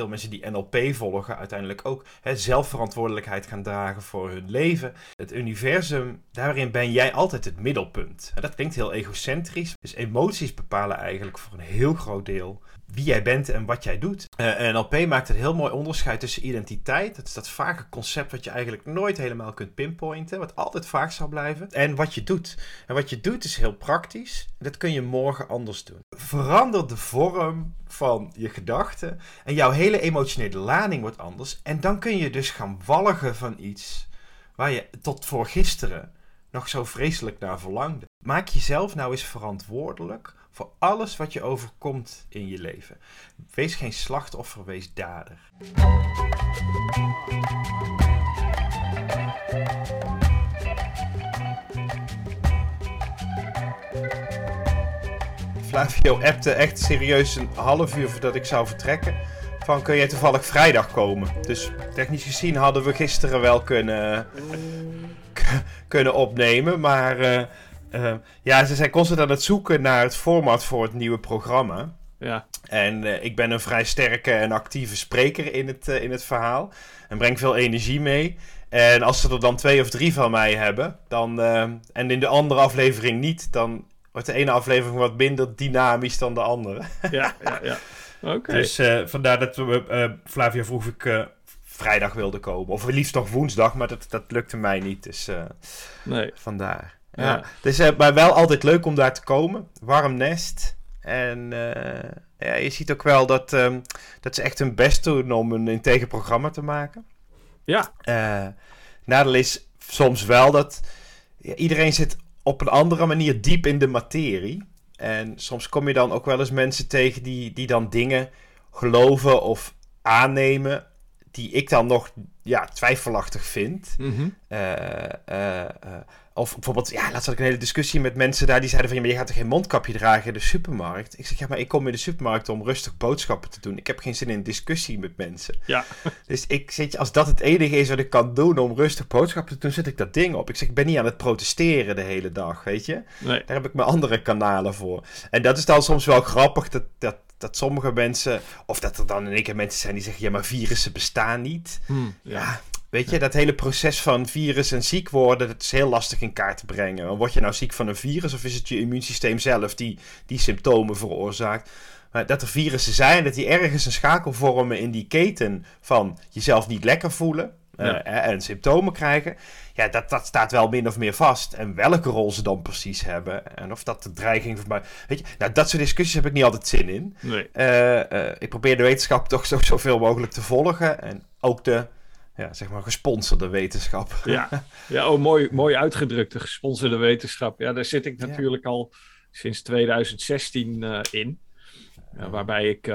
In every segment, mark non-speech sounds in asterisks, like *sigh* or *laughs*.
Veel mensen die NLP volgen uiteindelijk ook hè, zelfverantwoordelijkheid gaan dragen voor hun leven. Het universum, daarin ben jij altijd het middelpunt. Dat klinkt heel egocentrisch. Dus emoties bepalen eigenlijk voor een heel groot deel wie jij bent en wat jij doet. Uh, NLP maakt een heel mooi onderscheid tussen identiteit. Dat is dat vage concept wat je eigenlijk nooit helemaal kunt pinpointen. Wat altijd vaag zal blijven. En wat je doet. En wat je doet is heel praktisch. Dat kun je morgen anders doen. Verander de vorm van je gedachten. En jouw hele emotionele lading wordt anders. En dan kun je dus gaan walgen van iets waar je tot voor gisteren nog zo vreselijk naar verlangde. Maak jezelf nou eens verantwoordelijk voor alles wat je overkomt in je leven. Wees geen slachtoffer, wees dader. Flavio appte echt serieus een half uur voordat ik zou vertrekken. Van kun jij toevallig vrijdag komen? Dus technisch gezien hadden we gisteren wel kunnen, *laughs* kunnen opnemen. Maar uh, uh, ja, ze zijn constant aan het zoeken naar het format voor het nieuwe programma. Ja. En uh, ik ben een vrij sterke en actieve spreker in het, uh, in het verhaal. En breng veel energie mee. En als ze er dan twee of drie van mij hebben, dan, en in de andere aflevering niet, dan wordt de ene aflevering wat minder dynamisch dan de andere. *laughs* ja, ja, ja. Oké. Dus vandaar dat we, Flavia vroeg ik vrijdag wilde komen. Of liefst nog woensdag, maar dat, dat lukte mij niet. Dus nee. vandaar. Ja. Het is uh, maar wel altijd leuk om daar te komen. Warm nest. En uh, ja, je ziet ook wel dat, um, dat ze echt hun best doen om een integer programma te maken. Ja. Uh, nadeel is soms wel dat ja, iedereen zit op een andere manier diep in de materie. En soms kom je dan ook wel eens mensen tegen die, die dan dingen geloven of aannemen die ik dan nog ja, twijfelachtig vind. Mm -hmm. of bijvoorbeeld, ja, laatst had ik een hele discussie met mensen daar die zeiden van, ja, maar je gaat toch geen mondkapje dragen in de supermarkt? Ik zeg, ja, maar ik kom in de supermarkt om rustig boodschappen te doen. Ik heb geen zin in discussie met mensen. Ja. *laughs* Dus ik zeg, als dat het enige is wat ik kan doen om rustig boodschappen te doen, zet ik dat ding op. Ik zeg, ik ben niet aan het protesteren de hele dag, weet je? Nee. Daar heb ik mijn andere kanalen voor. En dat is dan soms wel grappig, dat, dat dat sommige mensen, of dat er dan in één keer mensen zijn die zeggen: ja, maar virussen bestaan niet. Hmm, ja. ja. weet je, dat hele proces van virus en ziek worden, dat is heel lastig in kaart te brengen. Word je nou ziek van een virus of is het je immuunsysteem zelf die die symptomen veroorzaakt? Maar dat er virussen zijn, dat die ergens een schakel vormen in die keten van jezelf niet lekker voelen. Ja. Uh, en symptomen krijgen. Ja, dat, dat staat wel min of meer vast. En welke rol ze dan precies hebben. En of dat de dreiging voor mij. Weet je, nou, dat soort discussies heb ik niet altijd zin in. Nee. Uh, uh, ik probeer de wetenschap toch zo, zoveel mogelijk te volgen. En ook de, ja, zeg maar, gesponsorde wetenschap. Ja, *laughs* ja oh, mooi, mooi uitgedrukt, de gesponsorde wetenschap. Ja, daar zit ik natuurlijk ja. al sinds 2016 in. waarbij ik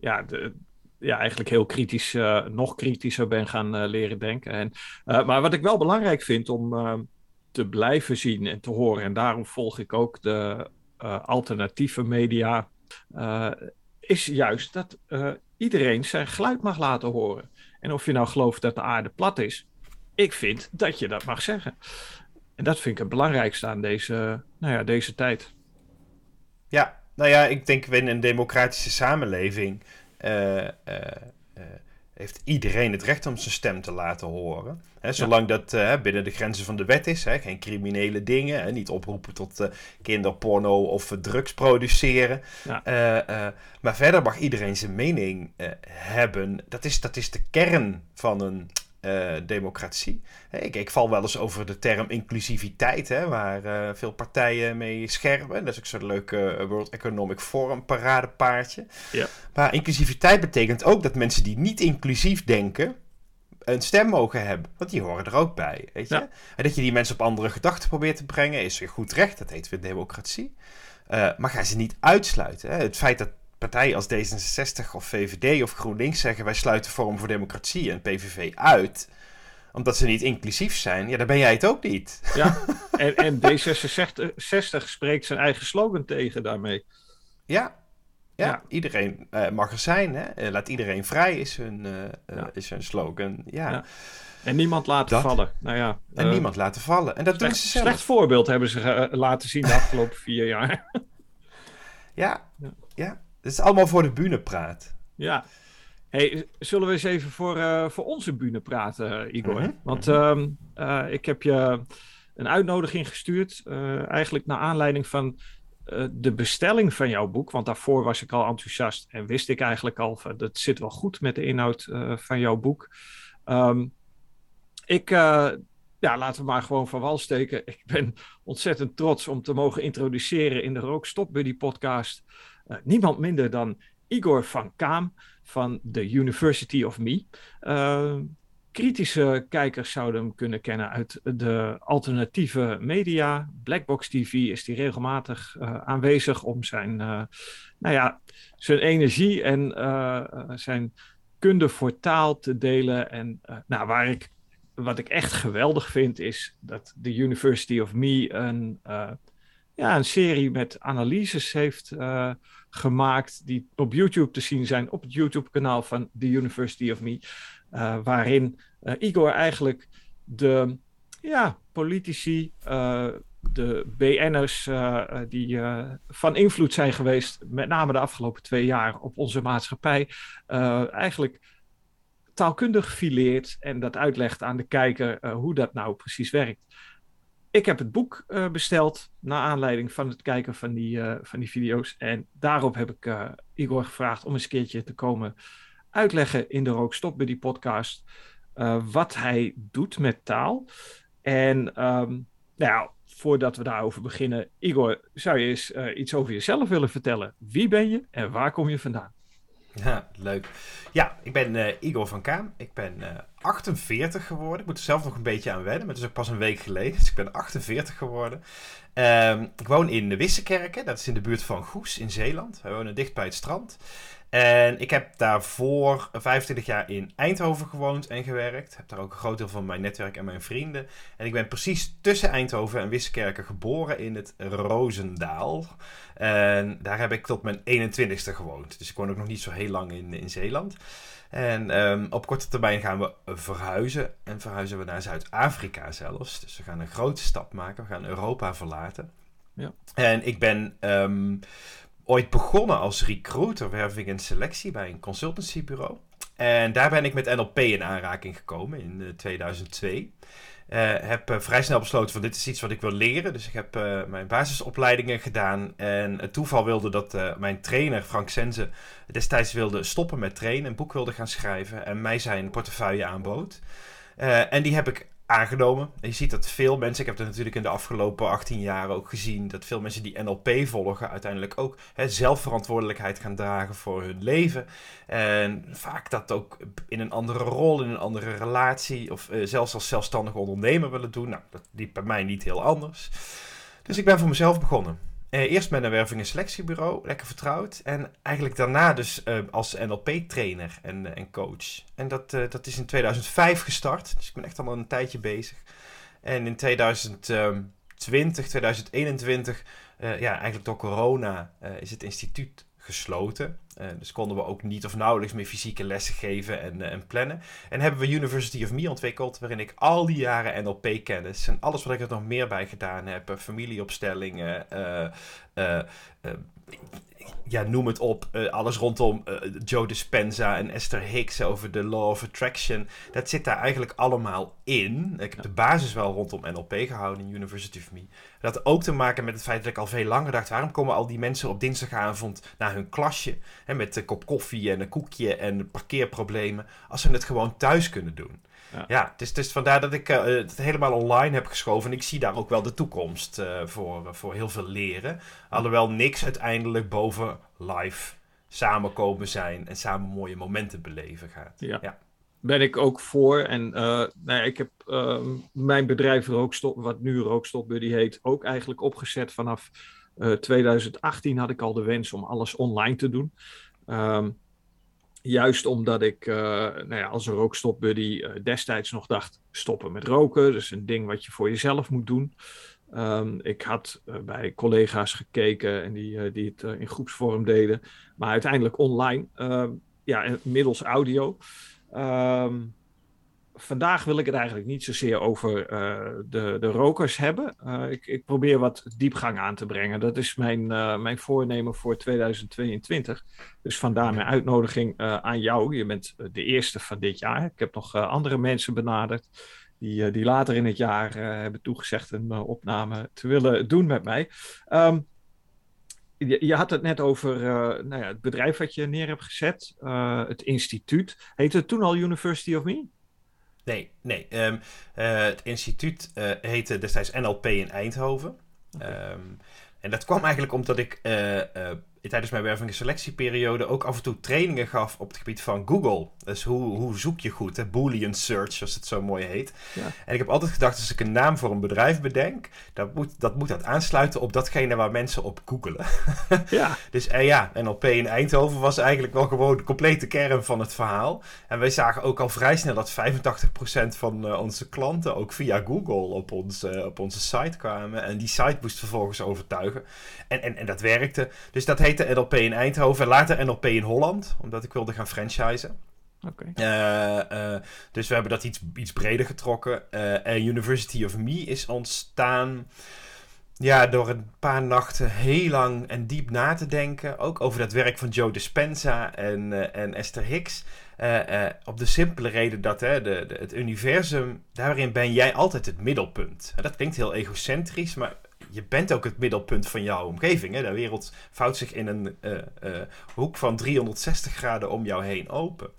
ja, de, ja, eigenlijk heel kritisch, uh, nog kritischer ben gaan uh, leren denken. En, uh, maar wat ik wel belangrijk vind om te blijven zien en te horen, en daarom volg ik ook de alternatieve media, is juist dat iedereen zijn geluid mag laten horen. En of je nou gelooft dat de aarde plat is, ik vind dat je dat mag zeggen. En dat vind ik het belangrijkste aan deze, nou ja, deze tijd. Ja, nou ja, ik denk in een democratische samenleving heeft iedereen het recht om zijn stem te laten horen. Hè, zolang ja. dat binnen de grenzen van de wet is. Hè, geen criminele dingen. Hè, niet oproepen tot kinderporno of drugs produceren. Ja. maar verder mag iedereen zijn mening hebben. Dat is, dat is de kern van een uh, democratie. Ik, ik, val wel eens over de term inclusiviteit, hè, waar uh, veel partijen mee schermen. Dat is ook zo'n leuke uh, World Economic Forum paradepaardje. Ja. Maar inclusiviteit betekent ook dat mensen die niet inclusief denken, een stem mogen hebben. Want die horen er ook bij. Weet je? Ja. En dat je die mensen op andere gedachten probeert te brengen, is weer goed recht. Dat heet weer democratie. maar ga ze niet uitsluiten. Hè. Het feit dat partijen als D66 of VVD of GroenLinks zeggen wij sluiten Forum voor Democratie en PVV uit omdat ze niet inclusief zijn, ja, dan ben jij het ook niet. Ja, *laughs* en, en D66 spreekt zijn eigen slogan tegen daarmee. Ja, ja, ja. iedereen uh, mag er zijn. Hè? laat iedereen vrij is hun, uh, ja. is hun slogan. Ja. ja. En niemand laten dat. vallen. Nou ja, en niemand laten vallen. En dat slecht, doen ze zelf. Slecht voorbeeld hebben ze laten zien de afgelopen vier jaar. ja, ja. Het is allemaal voor de bühne praat. Ja. Hey, zullen we eens even voor, uh, voor onze bühne praten, Igor? Mhm, Want mhm. uh, ik heb je een uitnodiging gestuurd, eigenlijk naar aanleiding van de bestelling van jouw boek. Want daarvoor was ik al enthousiast en wist ik eigenlijk al, van, dat zit wel goed met de inhoud van jouw boek. Um, ik, ja, laten we maar gewoon van wal steken. Ik ben ontzettend trots om te mogen introduceren in de Rook Stop Buddy podcast. Niemand minder dan Igor van Kaam van The University of Me. Uh, kritische kijkers zouden hem kunnen kennen uit de alternatieve media. Blackbox TV is hij regelmatig uh, aanwezig om zijn, nou ja, zijn energie en zijn kunde voor taal te delen. En nou, waar ik, wat ik echt geweldig vind, is dat The University of Me een, ja, een serie met analyses heeft gemaakt die op YouTube te zien zijn op het YouTube-kanaal van The University of Me, uh, waarin uh, Igor eigenlijk de ja, politici, de BN'ers die van invloed zijn geweest, met name de afgelopen twee jaar op onze maatschappij, eigenlijk taalkundig fileert en dat uitlegt aan de kijker hoe dat nou precies werkt. Ik heb het boek uh, besteld naar aanleiding van het kijken van die, uh, van die video's. En daarop heb ik uh, Igor gevraagd om eens een keertje te komen uitleggen in de Rookstop bij die podcast. wat hij doet met taal. En um, nou voordat we daarover beginnen, Igor, zou je eens iets over jezelf willen vertellen? Wie ben je en waar kom je vandaan? Ja, leuk. Ja, ik ben uh, Igor van Kaam. Ik ben uh, eh, 48 geworden. Ik moet er zelf nog een beetje aan wennen, maar het is ook pas een week geleden. *laughs* Dus ik ben 48 geworden. Um, ik woon in Wissekerken, dat is in de buurt van Goes in Zeeland. We wonen dicht bij het strand. En ik heb daarvoor 25 jaar in Eindhoven gewoond en gewerkt. Heb daar ook een groot deel van mijn netwerk en mijn vrienden. En ik ben precies tussen Eindhoven en Wissekerken geboren in het Rozendaal. En daar heb ik tot mijn 21ste gewoond. Dus ik woon ook nog niet zo heel lang in, in Zeeland. En um, op korte termijn gaan we verhuizen. En verhuizen we naar Zuid-Afrika zelfs. Dus we gaan een grote stap maken. We gaan Europa verlaten. Ja. En ik ben um, ooit begonnen als recruiter, werving en selectie bij een consultancybureau. En daar ben ik met NLP in aanraking gekomen in 2002. Uh, eh, heb uh, vrij snel besloten van dit is iets wat ik wil leren. Dus ik heb mijn basisopleidingen gedaan. En het toeval wilde dat mijn trainer Frank Senze destijds wilde stoppen met trainen. Een boek wilde gaan schrijven. En mij zijn portefeuille aanbood. en die heb ik aangenomen. En je ziet dat veel mensen, ik heb het natuurlijk in de afgelopen 18 jaar ook gezien, dat veel mensen die NLP volgen uiteindelijk ook hè, zelfverantwoordelijkheid gaan dragen voor hun leven. En vaak dat ook in een andere rol, in een andere relatie of uh, zelfs als zelfstandige ondernemer willen doen. Nou, dat liep bij mij niet heel anders. Dus ik ben voor mezelf begonnen. Uh, eerst met een werving- en selectiebureau, lekker vertrouwd. En eigenlijk daarna dus uh, als NLP-trainer en, uh, en coach. En dat, dat is in 2005 gestart, dus ik ben echt al een tijdje bezig. En in 2020, 2021, ja, eigenlijk door corona, is het instituut gesloten. Uh, dus konden we ook niet of nauwelijks meer fysieke lessen geven en, uh, en, plannen. En hebben we University of Me ontwikkeld, waarin ik al die jaren NLP-kennis en alles wat ik er nog meer bij gedaan heb, familieopstellingen, ja, noem het op, alles rondom Joe Dispenza en Esther Hicks over de Law of Attraction, dat zit daar eigenlijk allemaal in. Ik heb de basis wel rondom NLP gehouden in University of Me. Dat had ook te maken met het feit dat ik al veel langer dacht: waarom komen al die mensen op dinsdagavond naar hun klasje? Hè, met een kop koffie en een koekje en parkeerproblemen. Als ze het gewoon thuis kunnen doen. Ja, ja het, is, vandaar dat ik uh, het helemaal online heb geschoven. En ik zie daar ook wel de toekomst voor, voor heel veel leren. Alhoewel niks uiteindelijk boven live samenkomen zijn en samen mooie momenten beleven gaat. Ja. ja ben ik ook voor. En uh, nou ja, ik heb uh, mijn bedrijf Rookstop, wat nu Rookstop Buddy heet, ook eigenlijk opgezet vanaf uh, eh, 2018 had ik al de wens om alles online te doen. Um, juist omdat ik uh, nou ja, als een Rookstop Buddy destijds nog dacht, stoppen met roken. Dat is een ding wat je voor jezelf moet doen. Um, ik had bij collega's gekeken en die, die het in groepsvorm deden. Maar uiteindelijk online, ja, middels audio. Um, vandaag wil ik het eigenlijk niet zozeer over de, de rokers hebben. Ik, ik, probeer wat diepgang aan te brengen. Dat is mijn, mijn voornemen voor 2022. Dus vandaar mijn uitnodiging aan jou. Je bent de eerste van dit jaar. Ik heb nog andere mensen benaderd. Die, die later in het jaar hebben toegezegd een opname te willen doen met mij. Um, je, je, had het net over nou ja, het bedrijf wat je neer hebt gezet, het instituut. Heette het toen al University of Me? Nee, nee. Um, uh, het instituut uh, heette destijds NLP in Eindhoven. Okay. Um, en dat kwam eigenlijk omdat ik uh, tijdens mijn werving- en selectieperiode ook af en toe trainingen gaf op het gebied van Google. Dus hoe, hoe zoek je goed, hè? Boolean search, als het zo mooi heet. Ja. En ik heb altijd gedacht, als ik een naam voor een bedrijf bedenk, dat moet dat, moet dat aansluiten op datgene waar mensen op googelen. *laughs* ja. dus uh, ja, NLP in Eindhoven was eigenlijk wel gewoon de complete kern van het verhaal. En wij zagen ook al vrij snel dat 85% van uh, onze klanten ook via Google op, ons, uh, op onze site kwamen. En die site moest vervolgens overtuigen. En, en, en dat werkte. Dus dat heet heette NLP in Eindhoven, later NLP in Holland, omdat ik wilde gaan franchisen. Okay. Uh, uh, dus we hebben dat iets, iets breder getrokken. Uh, en University of Me is ontstaan ja, door een paar nachten heel lang en diep na te denken. Ook over dat werk van Joe Dispenza en, en Esther Hicks. op de simpele reden dat hè, de, de, het universum, daarin ben jij altijd het middelpunt. dat klinkt heel egocentrisch, maar je bent ook het middelpunt van jouw omgeving. Hè? De wereld vouwt zich in een uh, uh, hoek van 360 graden om jou heen open.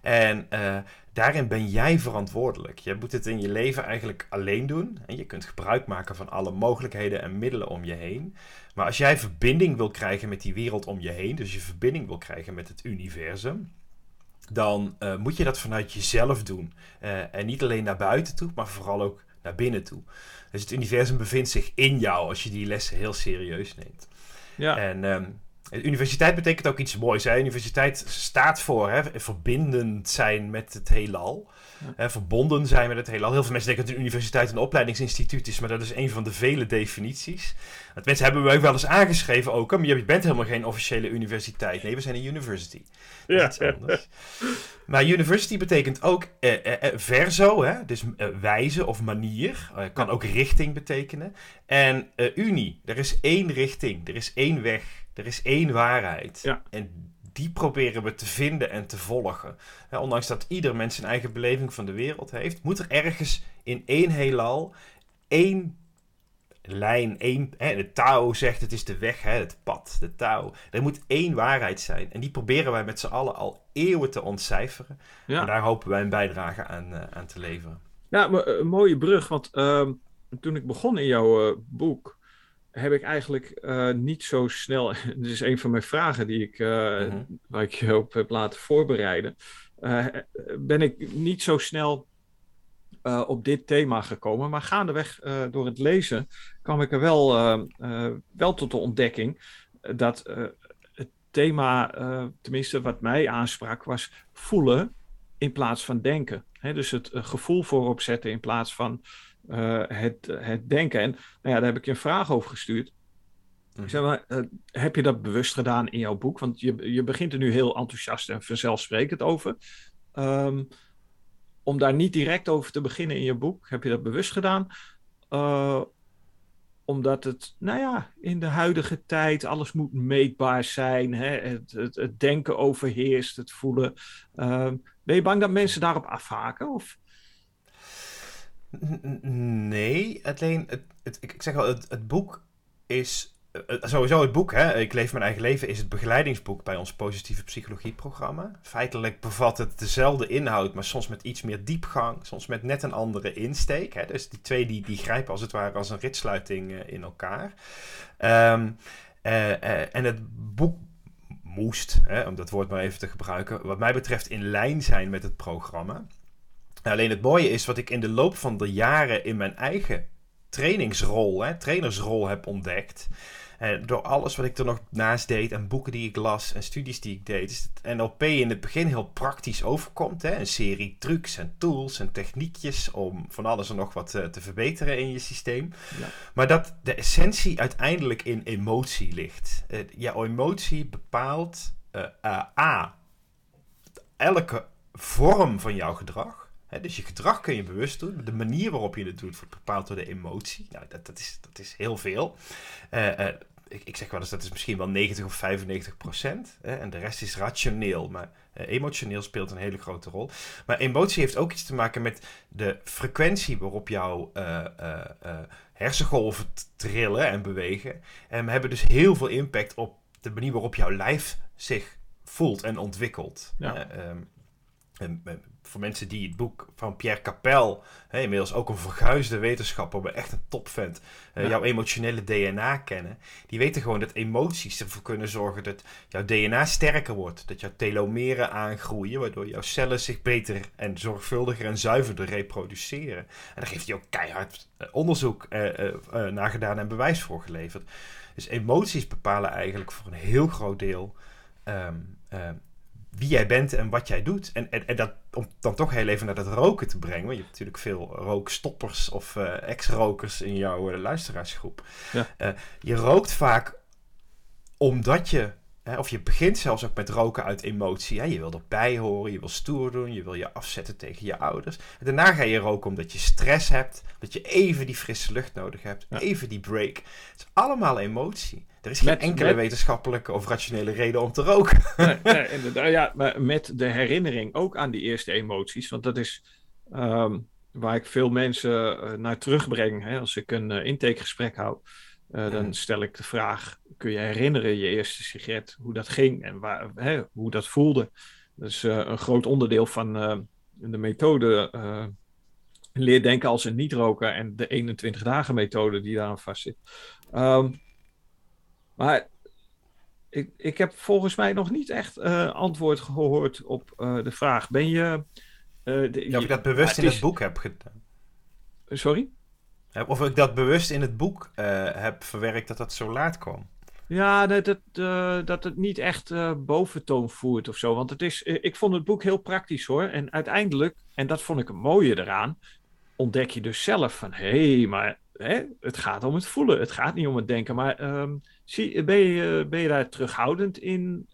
En uh, daarin ben jij verantwoordelijk. Je moet het in je leven eigenlijk alleen doen. En je kunt gebruik maken van alle mogelijkheden en middelen om je heen. Maar als jij verbinding wil krijgen met die wereld om je heen, dus je verbinding wil krijgen met het universum, dan moet je dat vanuit jezelf doen. en niet alleen naar buiten toe, maar vooral ook naar binnen toe. Dus het universum bevindt zich in jou als je die lessen heel serieus neemt. Ja. En um, universiteit betekent ook iets moois. Hè? Universiteit staat voor hè, verbindend zijn met het heelal. Hè, verbonden zijn met het heelal. Heel veel mensen denken dat een universiteit een opleidingsinstituut is, maar dat is een van de vele definities. Dat mensen hebben we ook wel eens aangeschreven ook, maar je bent helemaal geen officiële universiteit. Nee, we zijn een university. Dat ja. anders. Maar university betekent ook eh, eh, eh verso, hè? dus eh, wijze of manier. Kan ook richting betekenen. En unie, er is één richting, er is één weg, er is één waarheid. Ja. En die proberen we te vinden en te volgen. ondanks dat ieder mens zijn eigen beleving van de wereld heeft, moet er ergens in één heelal één lijn, één, hè, de Tao zegt het is de weg, hè, het pad, de Tao. Er moet één waarheid zijn. En die proberen wij met z'n allen al eeuwen te ontcijferen. Ja. En daar hopen wij een bijdrage aan, uh, aan te leveren. Ja, maar, een mooie brug, want uh, toen ik begon in jouw uh, boek, heb ik eigenlijk uh, niet zo snel. *laughs* Dit is een van mijn vragen die ik, uh, mm-hmm. waar ik je op heb laten voorbereiden. Uh, ben ik niet zo snel op dit thema gekomen. Maar gaandeweg door het lezen kwam ik er wel, wel tot de ontdekking dat het thema, tenminste wat mij aansprak, was voelen in plaats van denken. He, dus het gevoel voorop zetten in plaats van uh, het, het denken. En nou ja, daar heb ik je een vraag over gestuurd. Mm. Zeg maar, uh, heb je dat bewust gedaan in jouw boek? Want je, je begint er nu heel enthousiast en vanzelfsprekend over. Um, om daar niet direct over te beginnen in je boek, heb je dat bewust gedaan? Uh, omdat het, nou ja, in de huidige tijd alles moet meetbaar zijn. Hè? Het, het, het denken overheerst, het voelen. Uh, ben je bang dat mensen daarop afhaken? Of? Nee, alleen, het, het, ik zeg wel, het, het boek is eh, eh, sowieso het boek, hè, Ik leef mijn eigen leven, is het begeleidingsboek bij ons positieve psychologie-programma. Feitelijk bevat het dezelfde inhoud, maar soms met iets meer diepgang, soms met net een andere insteek. Hè. Dus die twee die, die grijpen als het ware als een ritsluiting uh, in elkaar. Uh, en het boek moest, hè, om dat woord maar even te gebruiken, wat mij betreft in lijn zijn met het programma. Alleen het mooie is wat ik in de loop van de jaren in mijn eigen trainingsrol, hè, trainersrol heb ontdekt. En door alles wat ik er nog naast deed en boeken die ik las en studies die ik deed, is het NLP in het begin heel praktisch overkomt. Hè? Een serie trucs en tools en techniekjes om van alles en nog wat te, eh, te verbeteren in je systeem. Ja. Maar dat de essentie uiteindelijk in emotie ligt. Uh, jouw emotie bepaalt uh, A. Elke vorm van jouw gedrag. Dus je gedrag kun je bewust doen. De manier waarop je het doet wordt bepaald door de emotie. Nou, dat, dat, is, dat is heel veel. Uh, ik, ik, zeg wel eens dat is misschien wel 90 of 95 procent. en de rest is rationeel. Maar emotioneel speelt een hele grote rol. Maar emotie heeft ook iets te maken met de frequentie waarop jouw hersengolven trillen en bewegen. En we hebben dus heel veel impact op de manier waarop jouw lijf zich voelt en ontwikkelt. Ja. Ehm, en, voor mensen die het boek van Pierre Capel, hè, inmiddels ook een verguisde wetenschapper, maar echt een topvent, uh, jouw emotionele DNA kennen, die weten gewoon dat emoties ervoor kunnen zorgen dat jouw DNA sterker wordt, dat jouw telomeren aangroeien, waardoor jouw cellen zich beter en zorgvuldiger en zuiverder reproduceren. En daar heeft hij ook keihard uh, onderzoek uh, naar gedaan en bewijs voor geleverd. Dus emoties bepalen eigenlijk voor een heel groot deel um, wie jij bent en wat jij doet. En, en, en, dat, om dan toch heel even naar dat roken te brengen. Want je hebt natuurlijk veel rookstoppers of uh, ex-rokers in jouw uh, luisteraarsgroep. Ja. Uh, je rookt vaak omdat je, of je begint zelfs ook met roken uit emotie. Hè. Je wil erbij horen, je wil stoer doen, je wil je afzetten tegen je ouders. En daarna ga je roken omdat je stress hebt, dat je even die frisse lucht nodig hebt, even die break. Het is allemaal emotie. Er is geen enkele wetenschappelijke of rationele reden om te roken. *laughs* Nee, nee, inderdaad, ja, maar met de herinnering ook aan die eerste emoties. Want dat is um, waar ik veel mensen uh, naar terugbreng. Hè, als ik een uh, intakegesprek hou, uh, dan stel ik de vraag: kun je herinneren je eerste sigaret, hoe dat ging en waar, hè, hoe dat voelde? Dat is een groot onderdeel van de methode. leer denken als een niet-roker en de 21 dagen methode die daaraan vastzit. Um, maar ik, ik heb volgens mij nog niet echt antwoord gehoord op de vraag. Ben je. De, ja, dat bewust in het boek heb gedaan. Sorry? Of ik dat bewust in het boek heb verwerkt dat dat zo laat kwam. Ja, dat het, dat het niet echt boventoon voert of zo. Want het is, ik vond het boek heel praktisch hoor. En uiteindelijk, en dat vond ik het mooie eraan, ontdek je dus zelf van hé, hey, maar hè, het gaat om het voelen. Het gaat niet om het denken. Maar um, zie, ben, je, ben je daar terughoudend in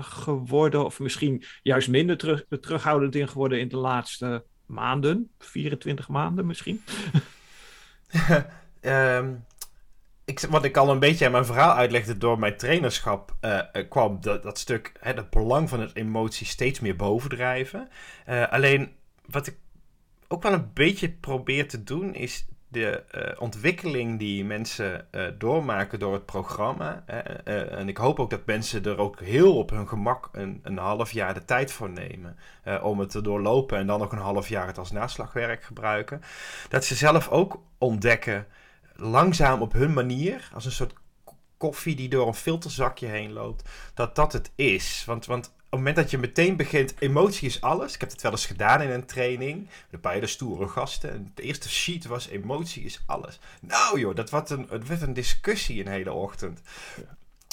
geworden? Of misschien juist minder terug, terughoudend in geworden in de laatste maanden? 24 maanden misschien? *laughs* um, *laughs* ik, wat ik al een beetje aan mijn verhaal uitlegde door mijn trainerschap, uh, kwam dat, dat stuk, hè, het belang van het emotie steeds meer bovendrijven. Uh, alleen wat ik ook wel een beetje probeer te doen, is de uh, ontwikkeling die mensen uh, doormaken door het programma. Uh, en ik hoop ook dat mensen er ook heel op hun gemak een, een half jaar de tijd voor nemen. om het te doorlopen en dan nog een half jaar het als naslagwerk gebruiken. Dat ze zelf ook ontdekken, langzaam op hun manier, als een soort koffie die door een filterzakje heen loopt, dat dat het is. Want, want het moment dat je meteen begint, emotie is alles. Ik heb het wel eens gedaan in een training. Een paar hele stoere gasten. En de eerste sheet was emotie is alles. Nou joh, dat werd een, het werd een discussie een hele ochtend.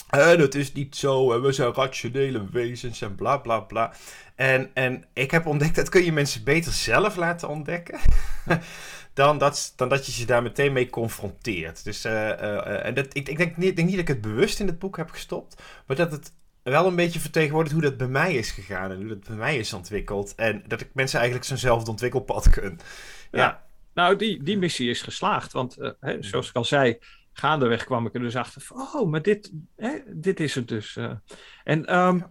En het is niet zo, en we zijn rationele wezens en bla bla bla. En, en ik heb ontdekt dat kun je mensen beter zelf laten ontdekken. *laughs* dan, dat, dan dat je ze daar meteen mee confronteert. Dus uh, uh, en dat, ik, ik denk, niet, ik denk niet dat ik het bewust in het boek heb gestopt, maar dat het wel een beetje vertegenwoordigt hoe dat bij mij is gegaan en hoe dat bij mij is ontwikkeld. En dat ik mensen eigenlijk zo'nzelfde ontwikkelpad kun. Ja. nou, die, die missie is geslaagd. Want uh, hè, zoals ik al zei, gaandeweg kwam ik er dus achter van, oh, maar dit, hè, dit is het dus. Uh. En um,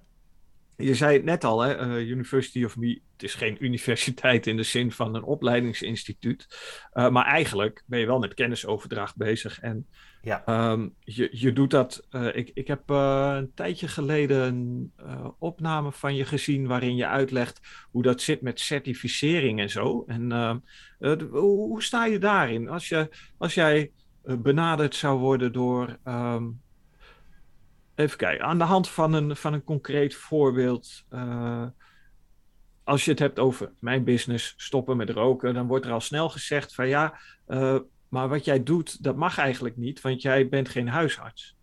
je zei het net al, hè, uh, University of Me, het is geen universiteit in de zin van een opleidingsinstituut. Maar eigenlijk ben je wel met kennisoverdracht bezig. En ja. Um, je, je doet dat. Uh, ik, ik heb een tijdje geleden een opname van je gezien waarin je uitlegt hoe dat zit met certificering en zo. En ehm, hoe sta je daarin? Als, je, als jij benaderd zou worden door. Um, Even kijken, aan de hand van een, van een concreet voorbeeld. Als je het hebt over mijn business, stoppen met roken, dan wordt er al snel gezegd van ja, maar wat jij doet, dat mag eigenlijk niet, want jij bent geen huisarts.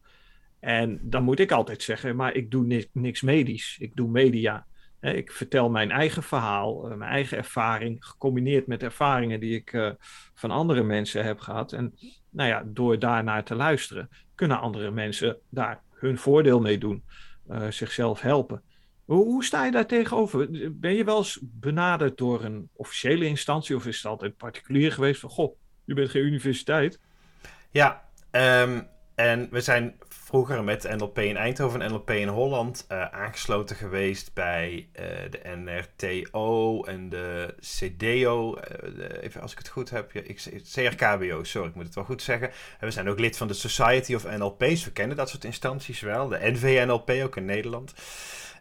En dan moet ik altijd zeggen, maar ik doe niks, medisch, ik doe media. Ik vertel mijn eigen verhaal, eh, mijn eigen ervaring, gecombineerd met ervaringen die ik uh, van andere mensen heb gehad. En nou ja, door daarnaar te luisteren, kunnen andere mensen daar hun voordeel mee doen, uh, zichzelf helpen. Hoe, hoe, sta je daar tegenover? Ben je wel eens benaderd door een officiële instantie of is het altijd particulier geweest van, goh, je bent geen universiteit? Ja, um, en we zijn vroeger met NLP in Eindhoven en NLP in Holland uh, aangesloten geweest bij uh, de NRTO en de CDO. Eh, de, even als ik het goed heb, ja, ik, CRKBO, sorry, ik moet het wel goed zeggen. En we zijn ook lid van de Society of NLP's. We kennen dat soort instanties wel. De NVNLP ook in Nederland.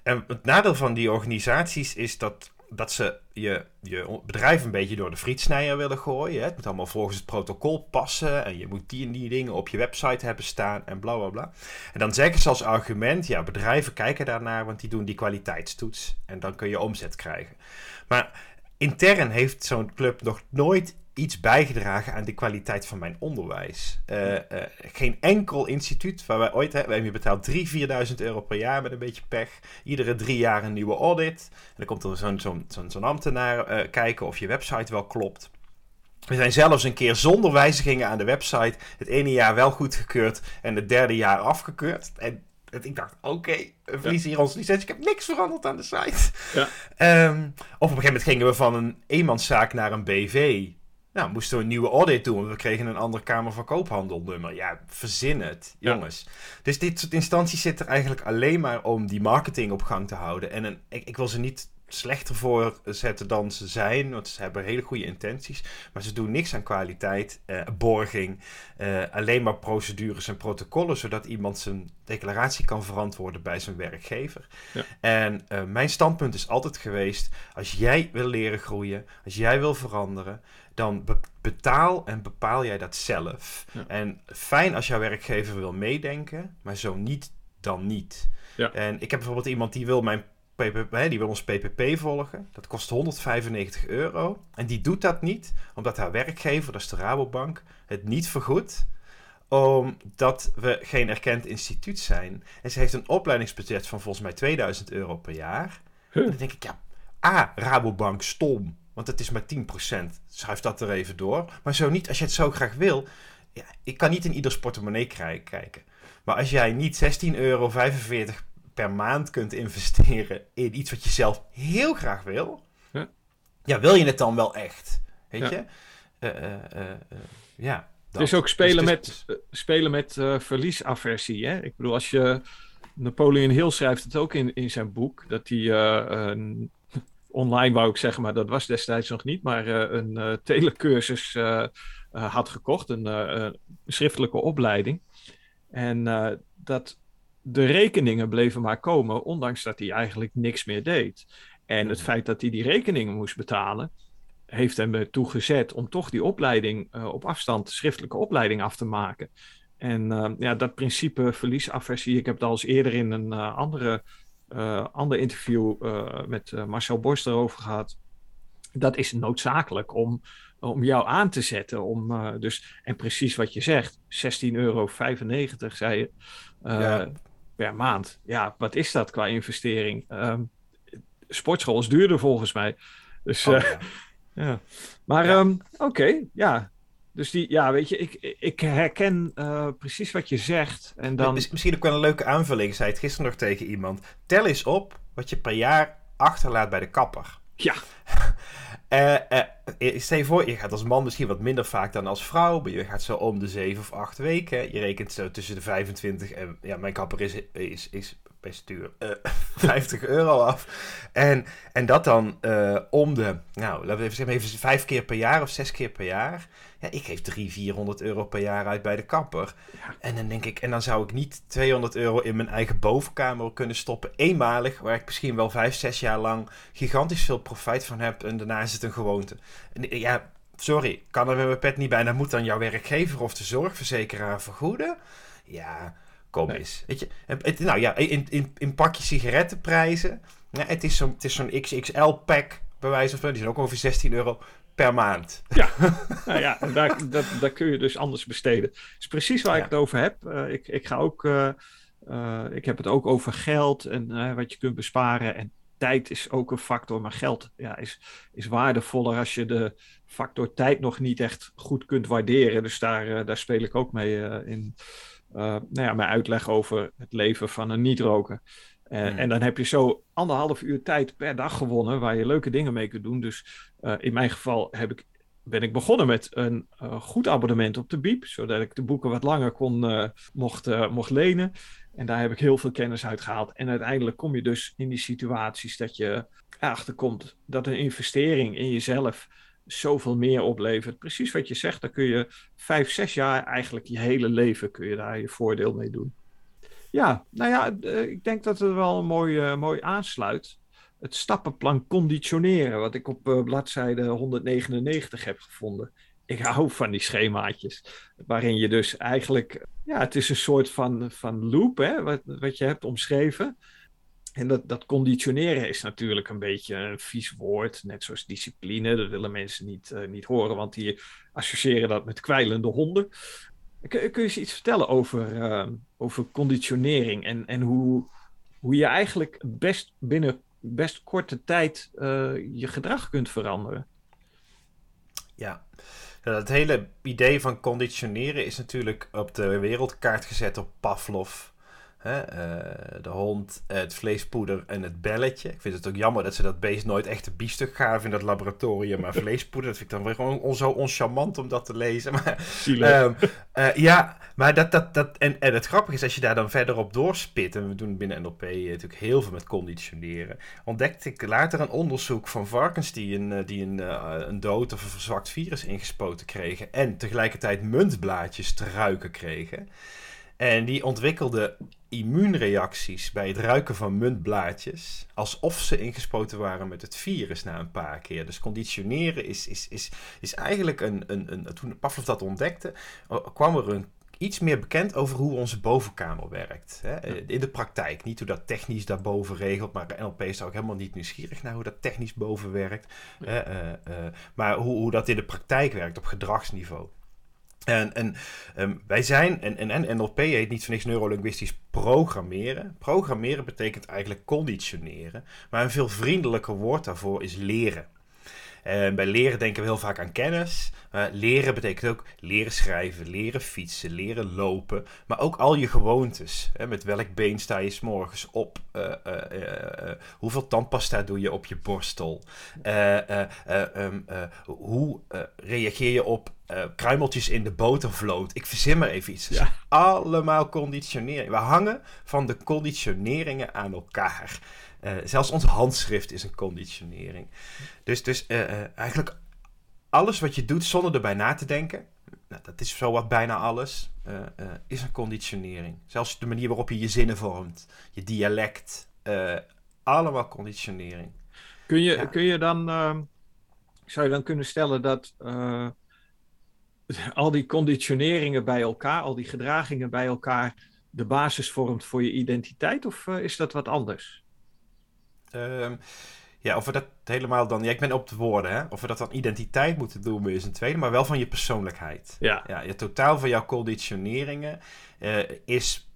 En het nadeel van die organisaties is dat dat ze je, je bedrijf een beetje door de frietsnijer willen gooien. Hè? Het moet allemaal volgens het protocol passen. En je moet die en die dingen op je website hebben staan en bla bla bla. En dan zeggen ze als argument: ja, bedrijven kijken daarnaar, want die doen die kwaliteitstoets. En dan kun je omzet krijgen. Maar intern heeft zo'n club nog nooit iets bijgedragen aan de kwaliteit van mijn onderwijs. Uh, uh, geen enkel instituut waar wij ooit hebben. We hebben betaald 3.000, 4.000 euro per jaar met een beetje pech. Iedere drie jaar een nieuwe audit. En dan komt er zo'n zo'n zo'n zo ambtenaar uh, kijken of je website wel klopt. We zijn zelfs een keer zonder wijzigingen aan de website het ene jaar wel goedgekeurd en het derde jaar afgekeurd. En ik dacht, oké, okay, we verliezen hier onze licentie. Ik heb niks veranderd aan de site. Ja. Um, of op een gegeven moment gingen we van een eenmanszaak naar een BV. Nou, moesten we een nieuwe audit doen, want we kregen een ander Kamer van Koophandelnummer. Ja, verzin het, jongens. Dus dit soort instanties zitten er eigenlijk alleen maar om die marketing op gang te houden. En een, ik, ik wil ze niet slechter voor zetten dan ze zijn. Want ze hebben hele goede intenties. Maar ze doen niks aan kwaliteit, eh, borging. Eh, alleen maar procedures en protocollen. Zodat iemand zijn declaratie kan verantwoorden bij zijn werkgever. Ja. En uh, mijn standpunt is altijd geweest: als jij wil leren groeien, als jij wil veranderen, dan betaal en bepaal jij dat zelf. En fijn als jouw werkgever wil meedenken, maar zo niet, dan niet. Ja. En ik heb bijvoorbeeld iemand die wil mijn PPP, die wil ons PPP volgen. Dat kost 195 euro. En die doet dat niet, omdat haar werkgever, dat is de Rabobank, het niet vergoedt omdat we geen erkend instituut zijn. En ze heeft een opleidingsbudget van volgens mij 2000 euro per jaar. En dan denk ik, ja, A, Rabobank, stom. Want het is maar 10%. Schuif dat er even door. Maar zo niet, als je het zo graag wil. Ja, ik kan niet in ieders portemonnee kijken. Maar als jij niet 16,45 euro per maand kunt investeren in iets wat je zelf heel graag wil. Ja, ja wil je het dan wel echt? Weet ja. je? Uh, uh, ja. Het is ook spelen dus met, dus... spelen met verliesaversie. Hè? Ik bedoel, als je. Napoleon Hill schrijft het ook in, in zijn boek. Dat hij *laughs* online wou ik zeggen, maar dat was destijds nog niet, maar een telecursus had gekocht, een schriftelijke opleiding. En dat de rekeningen bleven maar komen, ondanks dat hij eigenlijk niks meer deed. En het feit dat hij die rekeningen moest betalen, heeft hem ertoe gezet om toch die opleiding op afstand, schriftelijke opleiding af te maken. En ja, dat principe verliesaversie, ik heb het al eens eerder in een andere uh, ander interview met Marcel Borst erover gehad. Dat is noodzakelijk om, om jou aan te zetten. Om, dus, en precies wat je zegt, 16,95 euro zei je ja. Per maand. Ja, wat is dat qua investering? Um, sportschool is duurder volgens mij. Dus, oh, ja. *laughs* ja. Maar ja. Um, oké, okay, ja, dus die, ja, weet je, ik, ik herken uh, precies wat je zegt. En dan... Misschien ook wel een leuke aanvulling. Zei het gisteren nog tegen iemand. Tel eens op wat je per jaar achterlaat bij de kapper. Ja. uh, *laughs* uh, stel je voor, je gaat als man misschien wat minder vaak dan als vrouw. Maar je gaat zo om de zeven of acht weken. Je rekent zo tussen de 25 en... Ja, mijn kapper is, is, is best duur. *laughs* 50 euro af. En, en dat dan om de... Nou, laten we even zeggen, even vijf keer per jaar of zes keer per jaar. Ja, ik geef 300, 400 euro per jaar uit bij de kapper. En dan denk ik, en dan zou ik niet 200 euro in mijn eigen bovenkamer kunnen stoppen. Eenmalig, waar ik misschien wel 5, 6 jaar lang gigantisch veel profijt van heb. En daarna is het een gewoonte. En, ja, sorry, kan er met mijn pet niet bij. Dan moet dan jouw werkgever of de zorgverzekeraar vergoeden. Ja, kom eens. Weet je, het, nou ja, in, in, in pakje sigarettenprijzen. Ja, het is zo'n zo'n XXL-pack, bij wijze van die zijn ook over 16 euro per maand. Ja, *laughs* nou ja daar, dat, daar kun je dus anders besteden. Dat is precies waar ik het over heb. Uh, ik, ik ga ook, uh, uh, ik heb het ook over geld en wat je kunt besparen. En tijd is ook een factor, maar geld ja, is, is waardevoller als je de factor tijd nog niet echt goed kunt waarderen. Dus daar, daar speel ik ook mee in nou ja, mijn uitleg over het leven van een niet-roker. Hmm. En dan heb je zo anderhalf uur tijd per dag gewonnen waar je leuke dingen mee kunt doen. Dus in mijn geval heb ik ben ik begonnen met een uh, goed abonnement op de Biep, zodat ik de boeken wat langer kon, mocht, mocht lenen. En daar heb ik heel veel kennis uit gehaald. En uiteindelijk kom je dus in die situaties dat je achterkomt dat een investering in jezelf zoveel meer oplevert. Precies wat je zegt, dan kun je vijf, zes jaar eigenlijk je hele leven kun je daar je voordeel mee doen. Ja, nou ja, ik denk dat het wel een mooi, mooi aansluit het stappenplan conditioneren, wat ik op uh, bladzijde 199 heb gevonden. Ik hou van die schemaatjes, waarin je dus eigenlijk, ja, het is een soort van, van loop, hè, wat, wat je hebt omschreven. En dat, dat conditioneren is natuurlijk een beetje een vies woord, net zoals discipline. Dat willen mensen niet, uh, niet horen, want die associëren dat met kwijlende honden. Kun, kun je eens iets vertellen over, uh, over conditionering en, en hoe, hoe je eigenlijk best binnen best korte tijd uh, je gedrag kunt veranderen. Ja, het hele idee van conditioneren is natuurlijk op de wereldkaart gezet op Pavlov. Hè? Uh, de hond, het vleespoeder en het belletje. Ik vind het ook jammer dat ze dat beest nooit echt een biefstuk gaven in dat laboratorium. Maar *laughs* vleespoeder, dat vind ik dan weer gewoon on, zo oncharmant om dat te lezen. Maar, um, uh, *laughs* ja, maar dat, dat, dat, en, en het grappige is, als je daar dan verder op doorspit, en we doen binnen NLP natuurlijk heel veel met conditioneren, ontdekte ik later een onderzoek van varkens die een, die een, een dood of een verzwakt virus ingespoten kregen en tegelijkertijd muntblaadjes te ruiken kregen. En die ontwikkelde immuunreacties bij het ruiken van muntblaadjes. Alsof ze ingespoten waren met het virus na een paar keer. Dus conditioneren is, is, is, is eigenlijk een, een, een. Toen Pavlov dat ontdekte, kwam er een iets meer bekend over hoe onze bovenkamer werkt. Hè? In de praktijk. Niet hoe dat technisch daarboven regelt, maar NLP is daar ook helemaal niet nieuwsgierig naar hoe dat technisch boven werkt. Uh, uh, maar hoe, hoe dat in de praktijk werkt op gedragsniveau. En, en um, wij zijn, en, en, en NLP heet niet voor niks neurolinguistisch programmeren. Programmeren betekent eigenlijk conditioneren. Maar een veel vriendelijker woord daarvoor is leren. En bij leren denken we heel vaak aan kennis. Uh, leren betekent ook leren schrijven, leren fietsen, leren lopen. Maar ook al je gewoontes. Hè, met welk been sta je s'morgens op? Uh, uh, hoeveel tandpasta doe je op je borstel? Um, hoe reageer je op kruimeltjes in de botervloot? Ik verzin maar even iets. Ja. Allemaal conditionering. We hangen van de conditioneringen aan elkaar. Uh, zelfs ons handschrift is een conditionering. Dus, dus uh, eigenlijk alles wat je doet zonder erbij na te denken, nou, dat is zowat bijna alles, is een conditionering. Zelfs de manier waarop je je zinnen vormt, je dialect, allemaal conditionering. Kun je, ja. kun je dan, zou je dan kunnen stellen dat *laughs* al die conditioneringen bij elkaar, al die gedragingen bij elkaar, de basis vormt voor je identiteit? Of is dat wat anders? Um, ja, of we dat helemaal dan... Ja, ik ben op de woorden, hè. Of we dat dan identiteit moeten doen, is een tweede. Maar wel van je persoonlijkheid. Ja. ja het totaal van jouw conditioneringen uh, is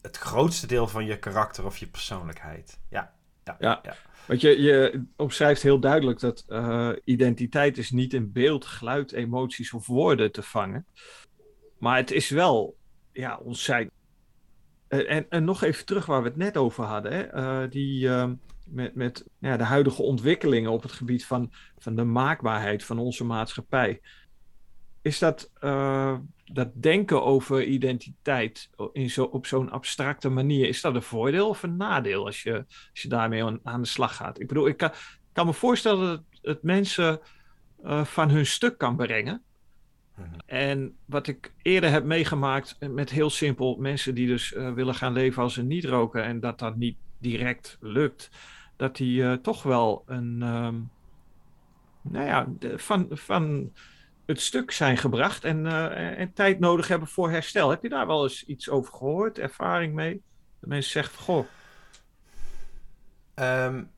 het grootste deel van je karakter of je persoonlijkheid. Ja. Ja. ja. ja. Want je, je omschrijft heel duidelijk dat uh, identiteit is niet in beeld, geluid, emoties of woorden te vangen. Maar het is wel ja, ons zijn. En, en nog even terug waar we het net over hadden. Hè? Uh, die, uh, met, met ja, de huidige ontwikkelingen op het gebied van, van de maakbaarheid van onze maatschappij. Is dat, uh, dat denken over identiteit in zo, op zo'n abstracte manier, is dat een voordeel of een nadeel als je, als je daarmee aan, aan de slag gaat? Ik bedoel, ik kan, kan me voorstellen dat het, mensen uh, van hun stuk kan brengen. Mhm. En wat ik eerder heb meegemaakt met heel simpel mensen die dus uh, willen gaan leven als ze niet roken en dat dat niet direct lukt, dat die uh, toch wel een, um, nou ja, van, van het stuk zijn gebracht en, uh, en tijd nodig hebben voor herstel. Heb je daar wel eens iets over gehoord, ervaring mee? De mensen zeggen, goh. Um,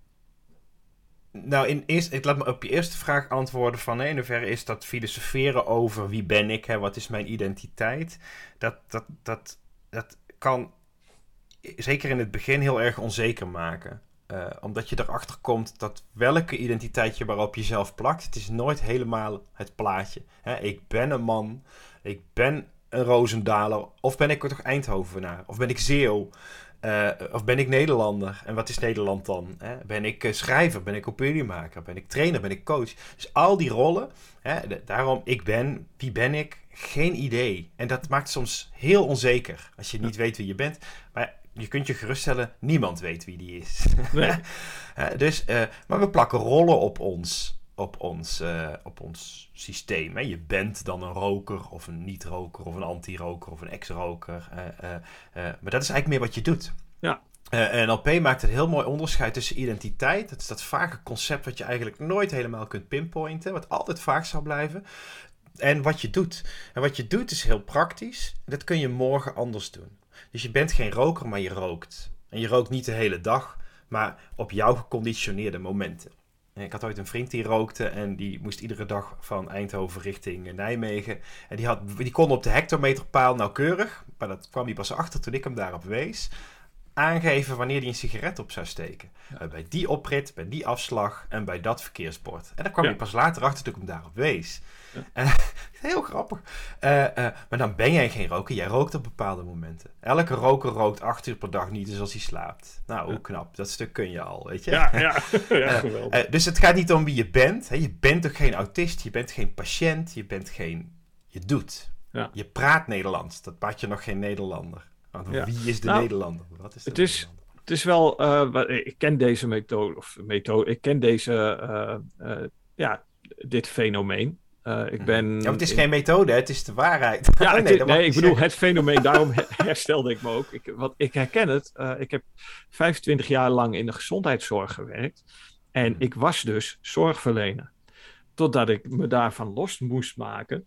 nou, in eerst, ik laat me op je eerste vraag antwoorden van in hoeverre is dat filosoferen over wie ben ik, hè, wat is mijn identiteit? Dat, dat, dat, dat kan zeker in het begin heel erg onzeker maken. Uh, omdat je erachter komt dat welke identiteit je waarop jezelf plakt, het is nooit helemaal het plaatje. Hè, ik ben een man, ik ben een Roosendaler, of ben ik toch Eindhovenaar, of ben ik Zeeuw. of ben ik Nederlander? En wat is Nederland dan? Hè? Ben ik schrijver? Ben ik opiniemaker? Ben ik trainer? Ben ik coach? Dus al die rollen. Hè? daarom, ik ben, wie ben ik? Geen idee. En dat maakt soms heel onzeker als je niet weet wie je bent. Maar je kunt je geruststellen, niemand weet wie die is. Nee. *laughs* dus, maar we plakken rollen op ons op ons, uh, op ons systeem. Hè. Je bent dan een roker of een niet-roker of een anti-roker of een ex-roker. Uh, uh, maar dat is eigenlijk meer wat je doet. Ja. NLP maakt een heel mooi onderscheid tussen identiteit. Dat is dat vage concept wat je eigenlijk nooit helemaal kunt pinpointen. Wat altijd vaag zal blijven. En wat je doet. En wat je doet is heel praktisch. Dat kun je morgen anders doen. Dus je bent geen roker, maar je rookt. En je rookt niet de hele dag, maar op jouw geconditioneerde momenten. Ik had ooit een vriend die rookte en die moest iedere dag van Eindhoven richting Nijmegen. En die, had, die kon op de hectometerpaal nauwkeurig, maar dat kwam hij pas achter toen ik hem daarop wees, aangeven wanneer hij een sigaret op zou steken. Eh, bij die oprit, bij die afslag en bij dat verkeersbord. En daar kwam hij pas later achter toen ik hem daarop wees. Ja. *laughs* heel grappig. Uh, uh, maar dan ben jij geen roker. Jij rookt op bepaalde momenten. Elke roker rookt acht uur per dag niet, dus als hij slaapt. Nou, hoe knap. Dat stuk kun je al, weet je. Ja, ja. *laughs* *laughs* ja geweldig. dus het gaat niet om wie je bent. Hè. Je bent toch geen autist, je bent geen patiënt, je bent geen... Je doet. Ja. Je praat Nederlands. Dat maakt je nog geen Nederlander. Wie is de nou, Nederlander? Wat is de het is het is wel, uh, ik ken deze methode, of methode, ik ken deze, uh, uh, ja, dit fenomeen. Ik ben... Ja, het is geen methode, het is de waarheid. *laughs* Ja, nee, nee ik bedoel het fenomeen, *laughs* daarom herstelde ik me ook. Ik, wat, ik herken het. Ik heb 25 jaar lang in de gezondheidszorg gewerkt. En hmm. ik was dus zorgverlener. Totdat ik me daarvan los moest maken.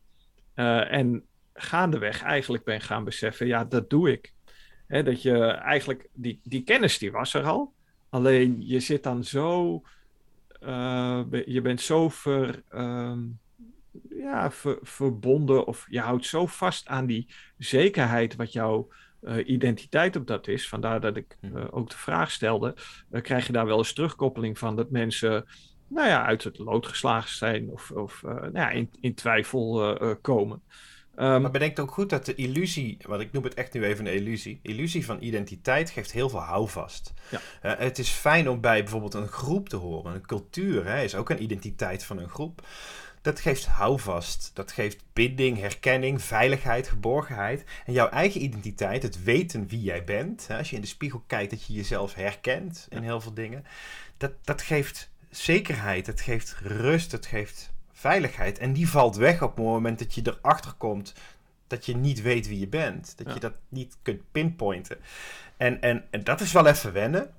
En gaandeweg eigenlijk ben gaan beseffen, ja, dat doe ik. Hè, dat je eigenlijk, die, die kennis die was er al. Alleen je zit dan zo, je bent zo ver... Uh, ja, verbonden of je houdt zo vast aan die zekerheid wat jouw uh, identiteit op dat is. Vandaar dat ik uh, ook de vraag stelde, krijg je daar wel eens terugkoppeling van dat mensen nou ja, uit het lood geslagen zijn of, of nou ja, in, in twijfel komen. Um, maar bedenk ook goed dat de illusie, want ik noem het echt nu even een illusie, illusie van identiteit geeft heel veel houvast. Ja. het is fijn om bij bijvoorbeeld een groep te horen. Een cultuur hè, is ook een identiteit van een groep dat geeft houvast. Dat geeft binding, herkenning, veiligheid, geborgenheid. En jouw eigen identiteit, het weten wie jij bent. Hè, als je in de spiegel kijkt, dat je jezelf herkent in heel veel dingen. Dat, dat geeft zekerheid, het geeft rust, het geeft veiligheid. En die valt weg op het moment dat je erachter komt dat je niet weet wie je bent. Dat je dat niet kunt pinpointen. En, en, en dat is wel even wennen.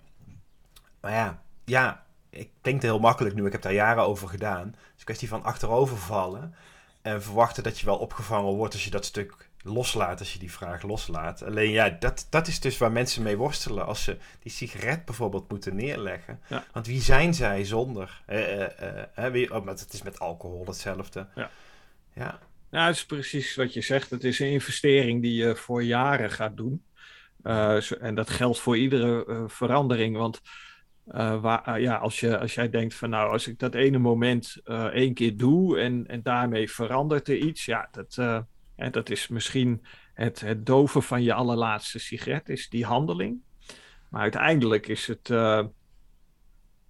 Maar ja, ja, ik denk het heel makkelijk nu. Ik heb daar jaren over gedaan. Het is een kwestie van achterovervallen. En verwachten dat je wel opgevangen wordt als je dat stuk loslaat, als je die vraag loslaat. Alleen ja, dat, dat is dus waar mensen mee worstelen als ze die sigaret bijvoorbeeld moeten neerleggen. Want wie zijn zij zonder? Eh, eh, eh, wie, oh, het is met alcohol hetzelfde. Ja. ja. Nou, het is precies wat je zegt. Het is een investering die je voor jaren gaat doen. Uh, en dat geldt voor iedere uh, verandering. Want uh, waar, uh, ja, als, je, als jij denkt van nou, als ik dat ene moment één keer doe en, en daarmee verandert er iets, ja, dat, hè, dat is misschien het, het doven van je allerlaatste sigaret, is die handeling. Maar uiteindelijk is het,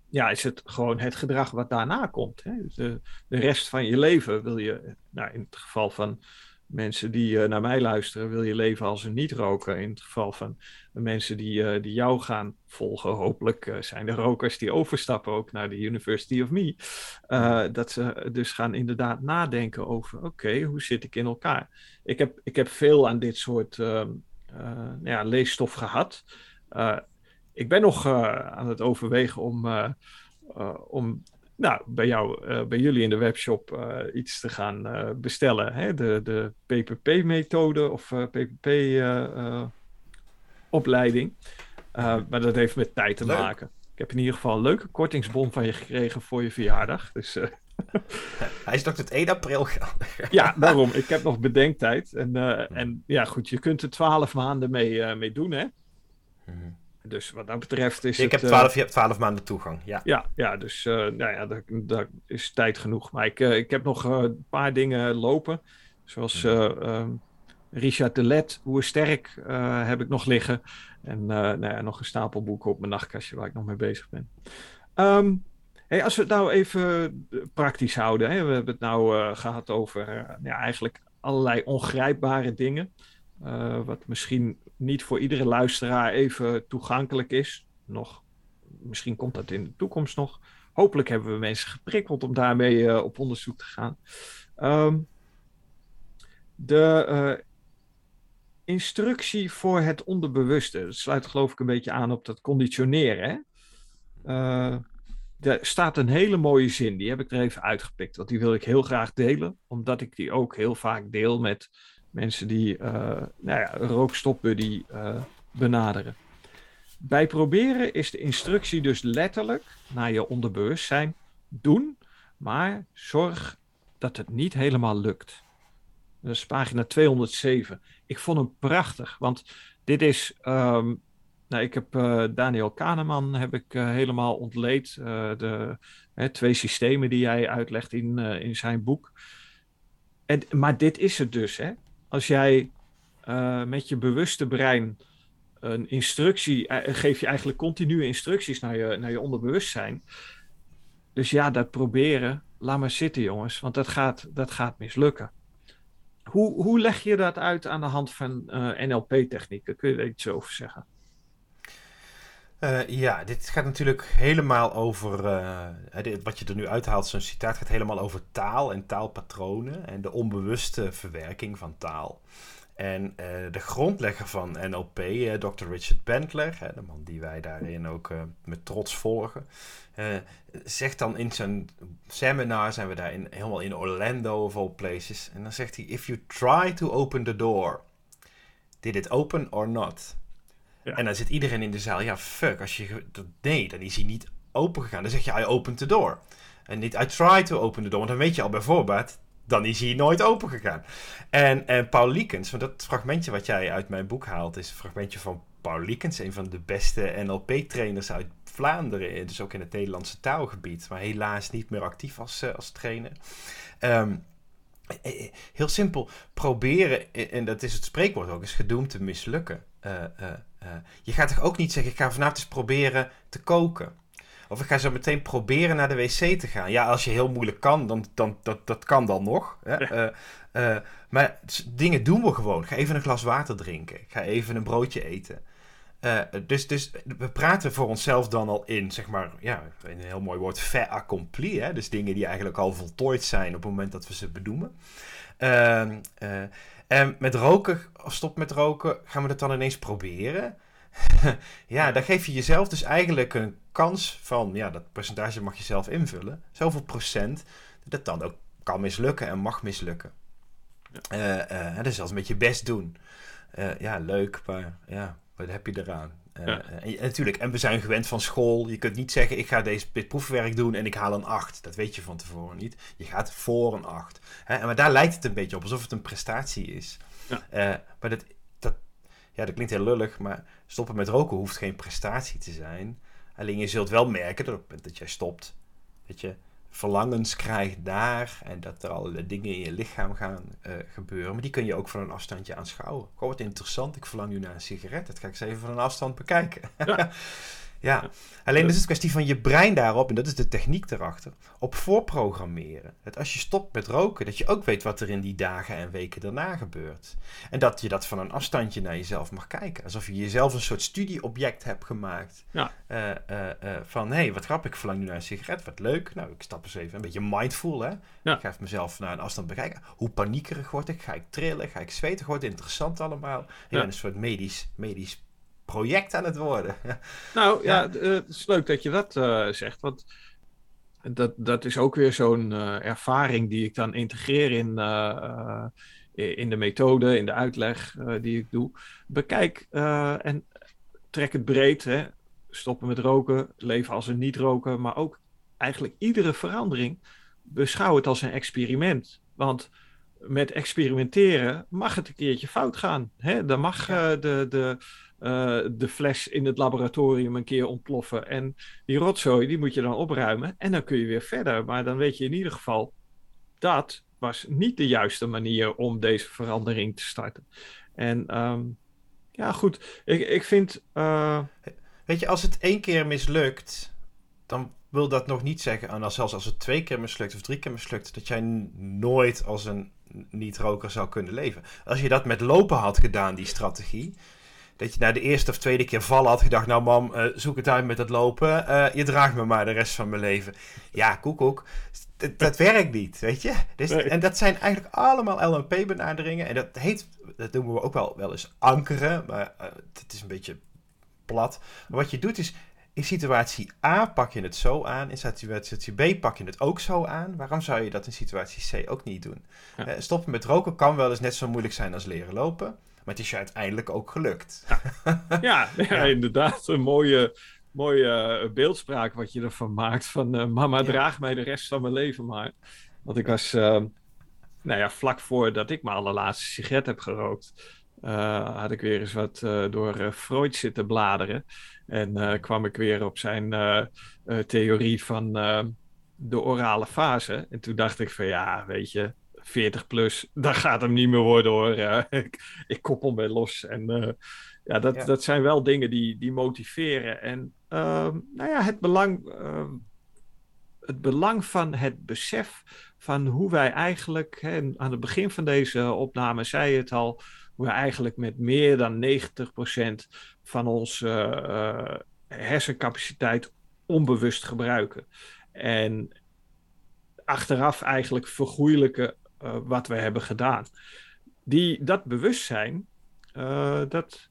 ja, is het gewoon het gedrag wat daarna komt. Hè? De, de rest van je leven wil je, nou, in het geval van mensen die uh, naar mij luisteren, wil je leven als een niet-roker. In het geval van de mensen die, uh, die jou gaan volgen, hopelijk uh, zijn de rokers die overstappen ook naar de University of Me. dat ze dus gaan inderdaad nadenken over, oké, hoe zit ik in elkaar? Ik heb, ik heb veel aan dit soort ehm, ja, leesstof gehad. ik ben nog aan het overwegen om, om nou, bij jou, uh, bij jullie in de webshop uh, iets te gaan uh, bestellen. Hè? De, de PPP-methode of PPP-opleiding. maar dat heeft met tijd te Leuk. maken. Ik heb in ieder geval een leuke kortingsbon van je gekregen voor je verjaardag. Dus, *laughs* Hij is nog tot 1 april geldig. *laughs* ja, daarom. Ik heb nog bedenktijd. En, en ja, goed, je kunt er 12 maanden mee, mee doen, hè? Mm dus wat dat betreft is ik het... heb 12, uh, 12 maanden toegang, ja. Ja, ja dus uh, nou ja, dat, dat, is tijd genoeg. Maar ik, uh, ik heb nog een paar dingen lopen. Zoals um, Richard de Let, Hoe Sterk, heb ik nog liggen. En nou ja, nog een stapel boeken op mijn nachtkastje waar ik nog mee bezig ben. Ehm, hey, als we het nou even praktisch houden. Hè? We hebben het nou gehad over ja, eigenlijk allerlei ongrijpbare dingen. wat misschien niet voor iedere luisteraar even toegankelijk is. Nog, misschien komt dat in de toekomst nog. Hopelijk hebben we mensen geprikkeld om daarmee uh, op onderzoek te gaan. Um, de uh, instructie voor het onderbewuste. Dat sluit geloof ik een beetje aan op dat conditioneren. Hè? Er staat een hele mooie zin, die heb ik er even uitgepikt. Want die wil ik heel graag delen. Omdat ik die ook heel vaak deel met mensen die nou ja, rookstopbuddy benaderen. Bij proberen is de instructie dus letterlijk naar je onderbewustzijn doen, maar zorg dat het niet helemaal lukt. Dat is pagina 207. Ik vond hem prachtig, want dit is. Um, nou, ik heb uh, Daniel Kahneman heb ik helemaal ontleed. De hè, twee systemen die hij uitlegt in, in zijn boek. En, maar dit is het dus. Hè? Als jij met je bewuste brein een instructie, eh, geef je eigenlijk continue instructies naar je, naar je onderbewustzijn. Dus ja, dat proberen, laat maar zitten jongens, want dat gaat, dat gaat mislukken. Hoe, hoe leg je dat uit aan de hand van uh, eh, NLP-technieken? Kun je er iets over zeggen? Uh, ja, dit gaat natuurlijk helemaal over. Uh, wat je er nu uithaalt, zo'n citaat gaat helemaal over taal en taalpatronen en de onbewuste verwerking van taal. En uh, de grondlegger van NLP, Dr. Richard Bentler, de man die wij daarin ook met trots volgen, zegt dan in zijn seminar, zijn we daar in, helemaal in Orlando of all places, en dan zegt hij, if you try to open the door, did it open or not? En dan zit iedereen in de zaal, ja fuck, als je, nee, dan is hij niet open gegaan. Dan zeg je, I opened the door. En niet, I try to open the door, want dan weet je al bijvoorbeeld dan is hij nooit open gegaan. En, en Paul Liekens, want dat fragmentje wat jij uit mijn boek haalt, is een fragmentje van Paul Liekens, een van de beste NLP-trainers uit Vlaanderen, dus ook in het Nederlandse taalgebied, maar helaas niet meer actief als, uh, als trainer. Um, heel simpel, proberen, en dat is het spreekwoord ook, is gedoemd te mislukken. Je gaat toch ook niet zeggen, ik ga vanavond eens proberen te koken. Of ik ga zo meteen proberen naar de wc te gaan. Ja, als je heel moeilijk kan, dan, dan dat, dat kan dan nog. Hè? Ja. Uh, uh, maar dingen doen we gewoon. Ga even een glas water drinken. Ga even een broodje eten. Uh, dus, dus we praten voor onszelf dan al in, zeg maar, ja, een heel mooi woord, fait accompli. Hè? Dus dingen die eigenlijk al voltooid zijn op het moment dat we ze bedoelen. Ehm, en met roken, of stop met roken, gaan we dat dan ineens proberen? *laughs* ja, dan geef je jezelf dus eigenlijk een kans van, ja, dat percentage mag je zelf invullen. Zoveel procent, dat dan ook kan mislukken en mag mislukken. Ja. Uh, uh, dus zelfs met je best doen. Uh, ja, leuk, maar ja, wat heb je eraan? Ja. En, natuurlijk, en we zijn gewend van school. Je kunt niet zeggen, ik ga deze, dit proefwerk doen en ik haal een 8. Dat weet je van tevoren niet. Je gaat voor een 8. Hè? Maar daar lijkt het een beetje op, alsof het een prestatie is. Ja. maar dat, dat, ja, dat klinkt heel lullig, maar stoppen met roken hoeft geen prestatie te zijn. Alleen je zult wel merken dat op het moment dat jij stopt, dat je verlangens krijgt daar en dat er allerlei dingen in je lichaam gaan uh, gebeuren. Maar die kun je ook van een afstandje aanschouwen. Oh, wat interessant, ik verlang nu naar een sigaret. Dat ga ik eens even van een afstand bekijken. Ja. *laughs* Ja, alleen is het kwestie van je brein daarop, en dat is de techniek erachter, op voorprogrammeren. Dat als je stopt met roken, dat je ook weet wat er in die dagen en weken daarna gebeurt. En dat je dat van een afstandje naar jezelf mag kijken. Alsof je jezelf een soort studieobject hebt gemaakt. Ja. Uh, uh, uh, van, hé, hey, wat grappig, ik verlang nu naar een sigaret, wat leuk. Nou, ik stap eens even, een beetje mindful, hè. Ja. Ik ga mezelf naar een afstand bekijken. Hoe paniekerig word ik? Ga ik trillen? Ga ik zweten? Wordt interessant allemaal? Ben een soort medisch, medisch project aan het worden. *laughs* Nou ja, eh, het is leuk dat je dat uh, zegt. Want dat, dat is ook weer zo'n uh, ervaring die ik dan integreer in, in de methode, in de uitleg die ik doe. Bekijk en trek het breed. Hè. Stoppen met roken, leven als een niet roken. Maar ook eigenlijk iedere verandering beschouw het als een experiment. Want met experimenteren mag het een keertje fout gaan. Hè? Dan mag de, de, uh, de fles in het laboratorium een keer ontploffen. En die rotzooi, die moet je dan opruimen. En dan kun je weer verder. Maar dan weet je in ieder geval dat was niet de juiste manier om deze verandering te starten. En ehm, ja, goed. Ik, ik vind. Uh... Weet je, als het één keer mislukt, dan wil dat nog niet zeggen, en zelfs als het twee keer mislukt of drie keer mislukt, dat jij nooit als een niet-roker zou kunnen leven. Als je dat met lopen had gedaan, die strategie, dat je na de eerste of tweede keer vallen had gedacht, nou mam, uh, zoek het uit met het lopen, uh, je draagt me maar de rest van mijn leven. Ja, koekoek, dat, dat werkt niet, weet je. Dus, En dat zijn eigenlijk allemaal LNP-benaderingen, en dat heet, dat noemen we ook wel, wel eens ankeren, maar uh, het is een beetje plat. Maar wat je doet is, in situatie A pak je het zo aan, in situatie B pak je het ook zo aan. Waarom zou je dat in situatie C ook niet doen? Ja. stoppen met roken kan wel eens net zo moeilijk zijn als leren lopen. Maar het is je uiteindelijk ook gelukt. *laughs* Ja, ja, inderdaad. Een mooie, mooie eh, beeldspraak wat je ervan maakt. Van uh, mama, draag mij de rest van mijn leven maar. Want ik was, uh, nou ja, vlak voordat ik mijn allerlaatste sigaret heb gerookt... had ik weer eens wat door Freud zitten bladeren. En kwam ik weer op zijn theorie van de orale fase. En toen dacht ik van ja, weet je, 40 plus, dat gaat hem niet meer worden hoor. *laughs* ik, ik koppel me los. En uh, ja, dat, dat zijn wel dingen die, die motiveren. En uh, nou ja, het belang, uh, het belang van het besef van hoe wij eigenlijk, hè, aan het begin van deze opname zei je het al, hoe we eigenlijk met meer dan 90% van onze uh, hersencapaciteit onbewust gebruiken. En achteraf eigenlijk vergoeilijken uh, wat we hebben gedaan. Die, dat bewustzijn, uh, dat,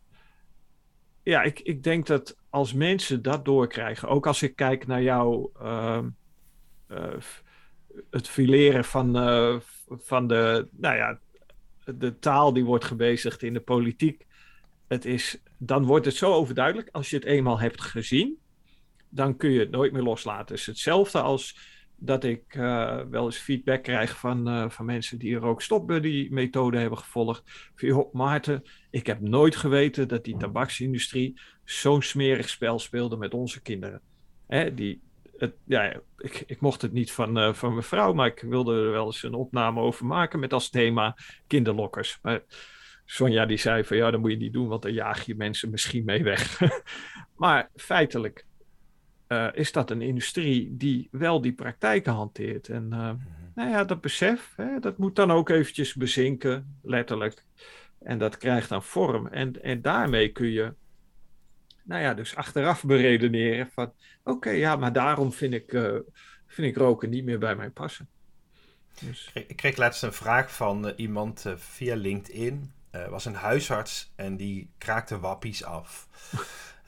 ja, ik, ik denk dat als mensen dat doorkrijgen, ook als ik kijk naar jou, uh, het fileren van, van de, nou ja, de taal die wordt gebezigd in de politiek, het is, dan wordt het zo overduidelijk. Als je het eenmaal hebt gezien, dan kun je het nooit meer loslaten. Het is hetzelfde als dat ik uh, wel eens feedback krijg van, uh, van mensen die er ook stopbuddy methode hebben gevolgd. Van, Maarten, ik heb nooit geweten dat die tabaksindustrie zo'n smerig spel speelde met onze kinderen. Hè, die, het, ja, ik, ik mocht het niet van, uh, van mijn vrouw, maar ik wilde er wel eens een opname over maken met als thema kinderlokkers. Maar Sonja die zei van ja, dat moet je niet doen, want dan jaag je mensen misschien mee weg. *laughs* maar feitelijk uh, is dat een industrie die wel die praktijken hanteert. En uh, nou ja, dat besef, hè, dat moet dan ook eventjes bezinken, letterlijk. En dat krijgt dan vorm. En, en daarmee kun je, nou ja, dus achteraf beredeneren van... Oké, ja, maar daarom vind ik, uh, vind ik roken niet meer bij mij passen. Dus... Ik kreeg laatst een vraag van iemand via LinkedIn. was een huisarts en die kraakte wappies af.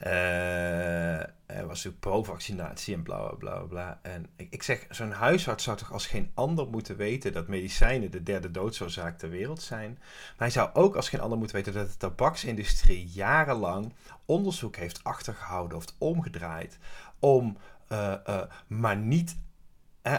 Uh, was natuurlijk pro-vaccinatie en bla bla bla bla. En ik, ik zeg, zo'n huisarts zou toch als geen ander moeten weten dat medicijnen de derde doodsoorzaak ter wereld zijn. Maar hij zou ook als geen ander moeten weten dat de tabaksindustrie jarenlang onderzoek heeft achtergehouden of omgedraaid. Om uh, uh, maar niet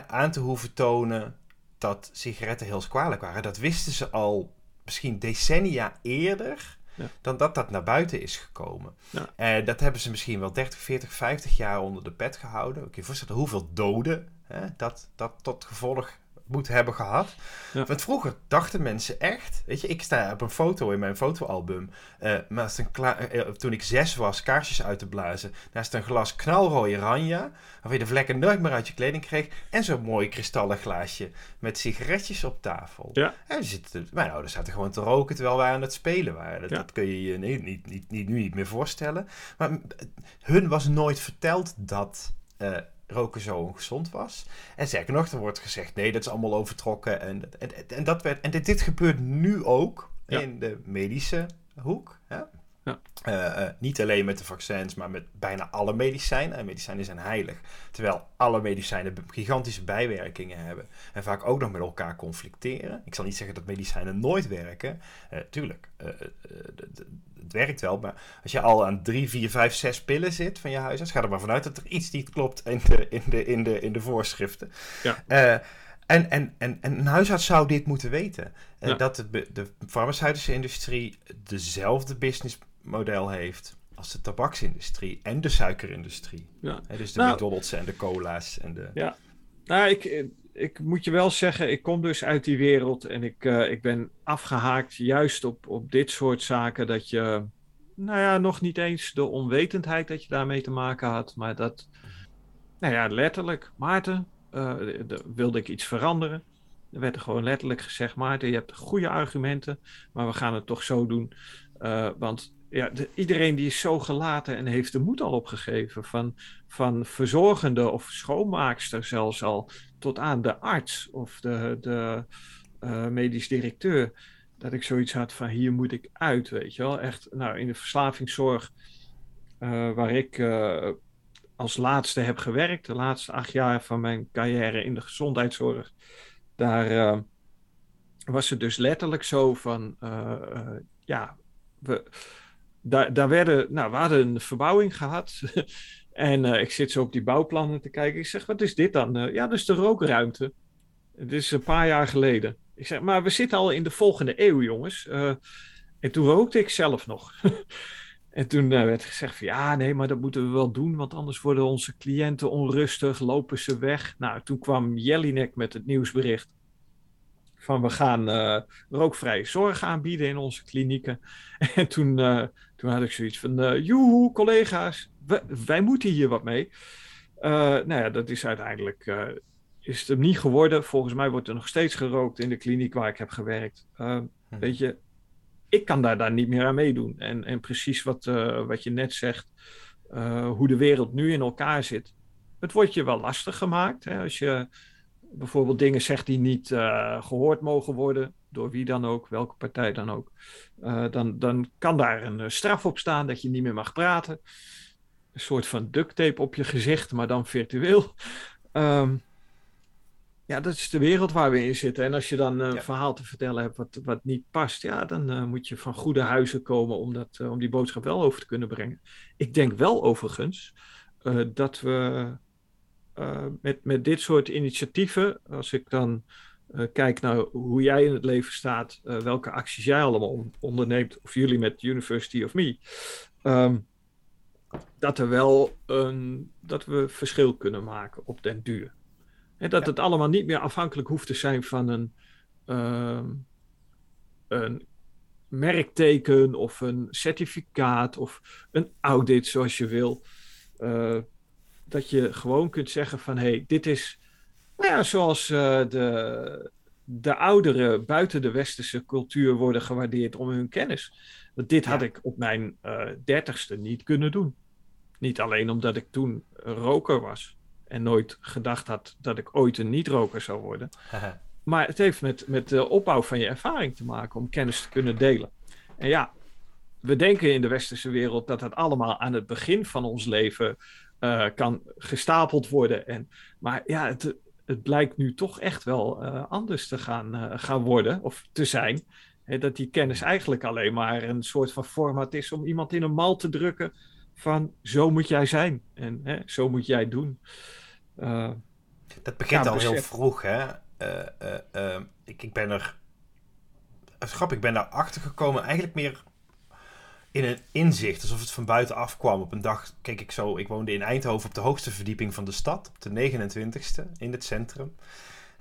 aan te hoeven tonen dat sigaretten heel kwalijk waren. Dat wisten ze al misschien decennia eerder dan dat dat naar buiten is gekomen. Ja. Uh, dat hebben ze misschien wel 30, 40, 50 jaar onder de pet gehouden. Ik je voorstellen hoeveel doden hè, dat, dat tot gevolg moet hebben gehad. Want vroeger dachten mensen echt, weet je, ik sta op een foto in mijn fotoalbum, uh, maar uh, toen ik zes was, kaarsjes uit te blazen, naast een glas knalrode ranja, waarvan je de vlekken nooit meer uit je kleding kreeg, en zo'n mooi kristallen glaasje met sigaretjes op tafel. Ja. En zitten, mijn ouders zaten gewoon te roken terwijl wij aan het spelen waren. Dat, dat kun je je niet, niet, niet, niet, nu niet meer voorstellen. Maar hun was nooit verteld dat roken zo ongezond was. En zeker nog, er wordt gezegd, nee, dat is allemaal overtrokken. En, en, en, dat werd, en dit, dit gebeurt nu ook in de medische hoek. Ja? Ja. Uh, uh, niet alleen met de vaccins, maar met bijna alle medicijnen. En medicijnen zijn heilig. Terwijl alle medicijnen gigantische bijwerkingen hebben. En vaak ook nog met elkaar conflicteren. Ik zal niet zeggen dat medicijnen nooit werken. Uh, tuurlijk, het werkt wel. Maar als je al aan drie, vier, vijf, zes pillen zit van je huisarts, ga er maar vanuit dat er iets niet klopt in de, in de, in de, in de voorschriften. Ja. En, en, en, en een huisarts zou dit moeten weten. Dat de, de farmaceutische industrie dezelfde business model heeft als de tabaksindustrie en de suikerindustrie. Ja. dus de nou, McDonald's en de cola's en de... Ja, nou, ik, ik moet je wel zeggen, ik kom dus uit die wereld en ik, uh, ik ben afgehaakt juist op, op dit soort zaken. Dat je, nou ja, nog niet eens de onwetendheid dat je daarmee te maken had, maar dat, nou ja, letterlijk, Maarten, uh, wilde ik iets veranderen. Er werd er gewoon letterlijk gezegd, Maarten, je hebt goede argumenten, maar we gaan het toch zo doen. Uh, want ja, iedereen die is zo gelaten en heeft de moed al opgegeven. Van, van verzorgende of schoonmaakster zelfs al, tot aan de arts of de, de uh, medisch directeur. Dat ik zoiets had van hier moet ik uit, weet je wel. Echt, nou in de verslavingszorg, uh, waar ik uh, als laatste heb gewerkt, de laatste acht jaar van mijn carrière in de gezondheidszorg, daar was het dus letterlijk zo van, ja, we, daar, daar werden, nou, we hadden een verbouwing gehad. *laughs* en uh, ik zit zo op die bouwplannen te kijken. Ik zeg, wat is dit dan? Uh, ja, dat is de rookruimte. Het is een paar jaar geleden. Ik zeg, maar we zitten al in de volgende eeuw, jongens. Uh, en toen rookte ik zelf nog. *laughs* en toen werd gezegd van, ja, nee, maar dat moeten we wel doen. Want anders worden onze cliënten onrustig, lopen ze weg. Nou, toen kwam Jellinek met het nieuwsbericht van we gaan uh, rookvrije zorg aanbieden in onze klinieken. *laughs* En toen, uh, toen had ik zoiets van, uh, joehoe, collega's, wij, moeten hier wat mee. nou ja, dat is uiteindelijk, is het hem niet geworden. Volgens mij wordt er nog steeds gerookt in de kliniek waar ik heb gewerkt. Hm. Weet je, ik kan daar, daar niet meer aan meedoen. En, en precies wat, wat je net zegt, hoe de wereld nu in elkaar zit. Het wordt je wel lastig gemaakt. Hè, als je bijvoorbeeld dingen zegt die niet uh, gehoord mogen worden, door wie dan ook, welke partij dan ook, uh, dan, dan kan daar een uh, straf op staan dat je niet meer mag praten. Een soort van duct tape op je gezicht, maar dan virtueel. Um, *laughs* ja, dat is de wereld waar we in zitten. En als je dan een ja. verhaal te vertellen hebt wat, wat niet past, ja, dan moet je van goede huizen komen om, dat, om die boodschap wel over te kunnen brengen. Ik denk wel overigens dat we uh, met, met dit soort initiatieven, als ik dan uh, kijk naar hoe jij in het leven staat, uh, welke acties jij allemaal onderneemt, of jullie met University of Me, um, dat er wel een, dat we verschil kunnen maken op den duur. En dat ja. het allemaal niet meer afhankelijk hoeft te zijn van een, um, een merkteken of een certificaat of een audit, zoals je wil. Uh, dat je gewoon kunt zeggen van hé, hey, dit is nou ja, zoals uh, de, de ouderen buiten de westerse cultuur worden gewaardeerd om hun kennis. Want dit had ik op mijn uh, dertigste niet kunnen doen. Niet alleen omdat ik toen roker was en nooit gedacht had dat ik ooit een niet-roker zou worden. maar het heeft met, met de opbouw van je ervaring te maken om kennis te kunnen delen. En ja, we denken in de westerse wereld dat dat allemaal aan het begin van ons leven uh, kan gestapeld worden. En, maar ja, het, het blijkt nu toch echt wel uh, anders te gaan, uh, gaan worden of te zijn. He, dat die kennis eigenlijk alleen maar een soort van format is om iemand in een mal te drukken van zo moet jij zijn en hè, zo moet jij doen. dat begint al heel vroeg, hè? ik, ik ben er. Grap, ik ben daar achter gekomen eigenlijk meer in een inzicht, alsof het van buitenaf kwam. Op een dag keek ik zo, ik woonde in Eindhoven op de hoogste verdieping van de stad, op de 29ste in het centrum.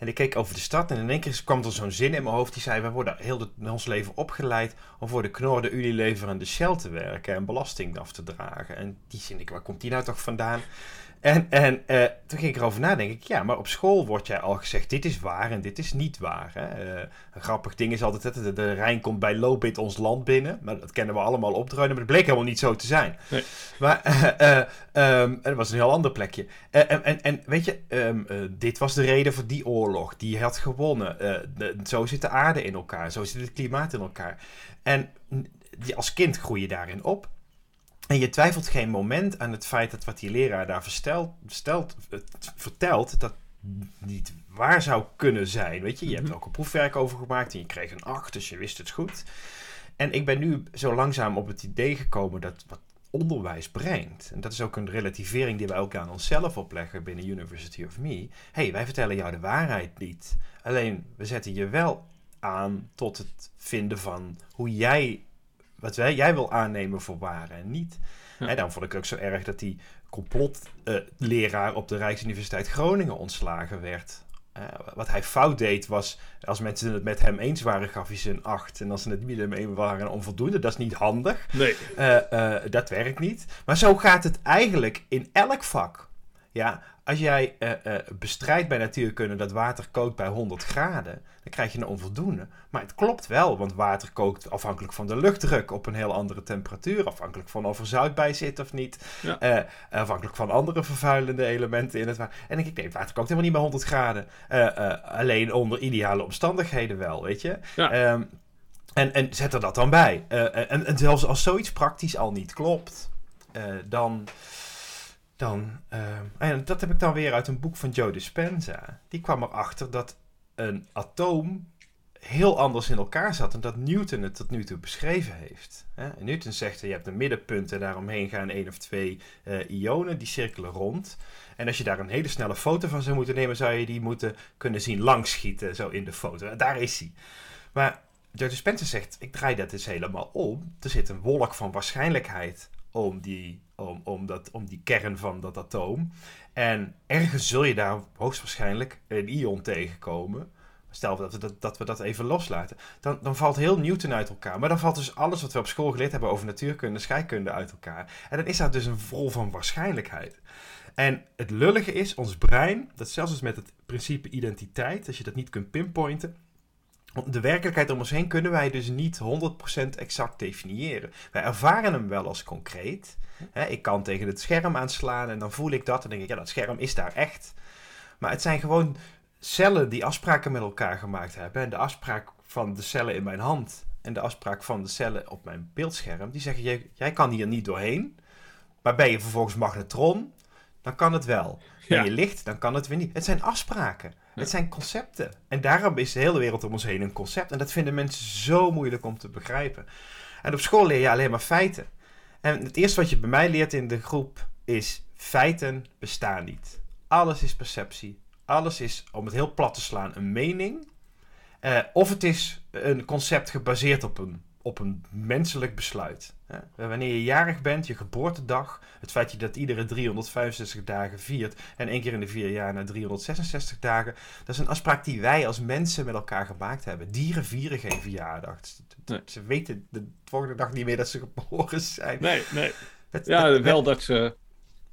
En ik keek over de stad en in één keer kwam er zo'n zin in mijn hoofd die zei: We worden heel ons leven opgeleid om voor de Knor, de Unilever en de Shell te werken en belasting af te dragen. En die zin, ik, waar komt die nou toch vandaan? En, en uh, toen ging ik erover nadenken. Ik, ja, maar op school wordt jij al gezegd: dit is waar en dit is niet waar. Hè? Uh, een grappig ding is altijd: de, de Rijn komt bij Lobit ons land binnen. Maar dat kennen we allemaal opdruinen. Maar dat bleek helemaal niet zo te zijn. Nee. Maar *laughs* uh, um, dat was een heel ander plekje. En, en, en, weet je, um, dit was de reden voor die oorlog. Die had gewonnen. De, zo zit de aarde in elkaar. Zo zit het klimaat in elkaar. En als kind groei je daarin op. En je twijfelt geen moment aan het feit dat wat die leraar daar verstelt, stelt, vertelt, dat niet waar zou kunnen zijn. Weet je, je hebt er mhm. ook een proefwerk over gemaakt en je kreeg een 8, dus je wist het goed. En ik ben nu zo langzaam op het idee gekomen dat wat onderwijs brengt, en dat is ook een relativering die wij ook aan onszelf opleggen binnen University of Me. hey, wij vertellen jou de waarheid niet. Alleen we zetten je wel aan tot het vinden van hoe jij wat jij wil aannemen voor waar en niet. Ja. En dan vond ik ook zo erg dat die complotleraar uh, op de Rijksuniversiteit Groningen ontslagen werd. wat hij fout deed was, als mensen het met hem eens waren, gaf hij ze een 8. En als ze het niet met hem waren, onvoldoende. Dat is niet handig. Nee. dat werkt niet. Maar zo gaat het eigenlijk in elk vak. Ja, als jij uh, uh, bestrijdt bij natuurkunde dat water kookt bij 100 graden, dan krijg je een onvoldoende. Maar het klopt wel, want water kookt afhankelijk van de luchtdruk op een heel andere temperatuur. Afhankelijk van of er zout bij zit of niet. Uh, afhankelijk van andere vervuilende elementen in het water. En denk ik, nee, water kookt helemaal niet bij 100 graden. alleen onder ideale omstandigheden wel, weet je. Ja. Um, en, en zet er dat dan bij. en, en zelfs als zoiets praktisch al niet klopt, dan dan, uh, en dat heb ik dan weer uit een boek van Joe Dispenza. Die kwam erachter dat een atoom heel anders in elkaar zat en dat Newton het tot nu toe beschreven heeft. Newton zegt, je hebt een middenpunt en daaromheen gaan één of twee uh, ionen, die cirkelen rond. En als je daar een hele snelle foto van zou moeten nemen, zou je die moeten kunnen zien langschieten, zo in de foto. Daar is hij. Maar Joe Dispenza zegt, ik draai dat eens helemaal om. Er zit een wolk van waarschijnlijkheid om die, om, om, dat, om die kern van dat atoom. En ergens zul je daar hoogstwaarschijnlijk een ion tegenkomen. Stel dat we dat, dat we dat even loslaten. Dan, dan valt heel Newton uit elkaar. Maar dan valt dus alles wat we op school geleerd hebben over natuurkunde scheikunde uit elkaar. En dan is dat dus een vol van waarschijnlijkheid. En het lullige is, ons brein, dat zelfs dus met het principe identiteit, als je dat niet kunt pinpointen, de werkelijkheid om ons heen kunnen wij dus niet 100% exact definiëren. Wij ervaren hem wel als concreet. ik kan tegen het scherm aanslaan en dan voel ik dat en denk ik, ja, dat scherm is daar echt. Maar het zijn gewoon cellen die afspraken met elkaar gemaakt hebben. En de afspraak van de cellen in mijn hand en de afspraak van de cellen op mijn beeldscherm, die zeggen, jij, jij kan hier niet doorheen. Maar ben je vervolgens magnetron, dan kan het wel. Ben je licht, dan kan het weer niet. Het zijn afspraken. Het zijn concepten. En daarom is de hele wereld om ons heen een concept. En dat vinden mensen zo moeilijk om te begrijpen. En op school leer je alleen maar feiten. En het eerste wat je bij mij leert in de groep is: feiten bestaan niet. Alles is perceptie. Alles is, om het heel plat te slaan, een mening. Uh, of het is een concept gebaseerd op een op een menselijk besluit. Wanneer je jarig bent, je geboortedag, het feit dat je iedere 365 dagen viert en één keer in de vier jaar naar 366 dagen, dat is een afspraak die wij als mensen met elkaar gemaakt hebben. Dieren vieren geen verjaardag. Ze weten de volgende dag niet meer dat ze geboren zijn. Nee, nee. ja, wel dat ze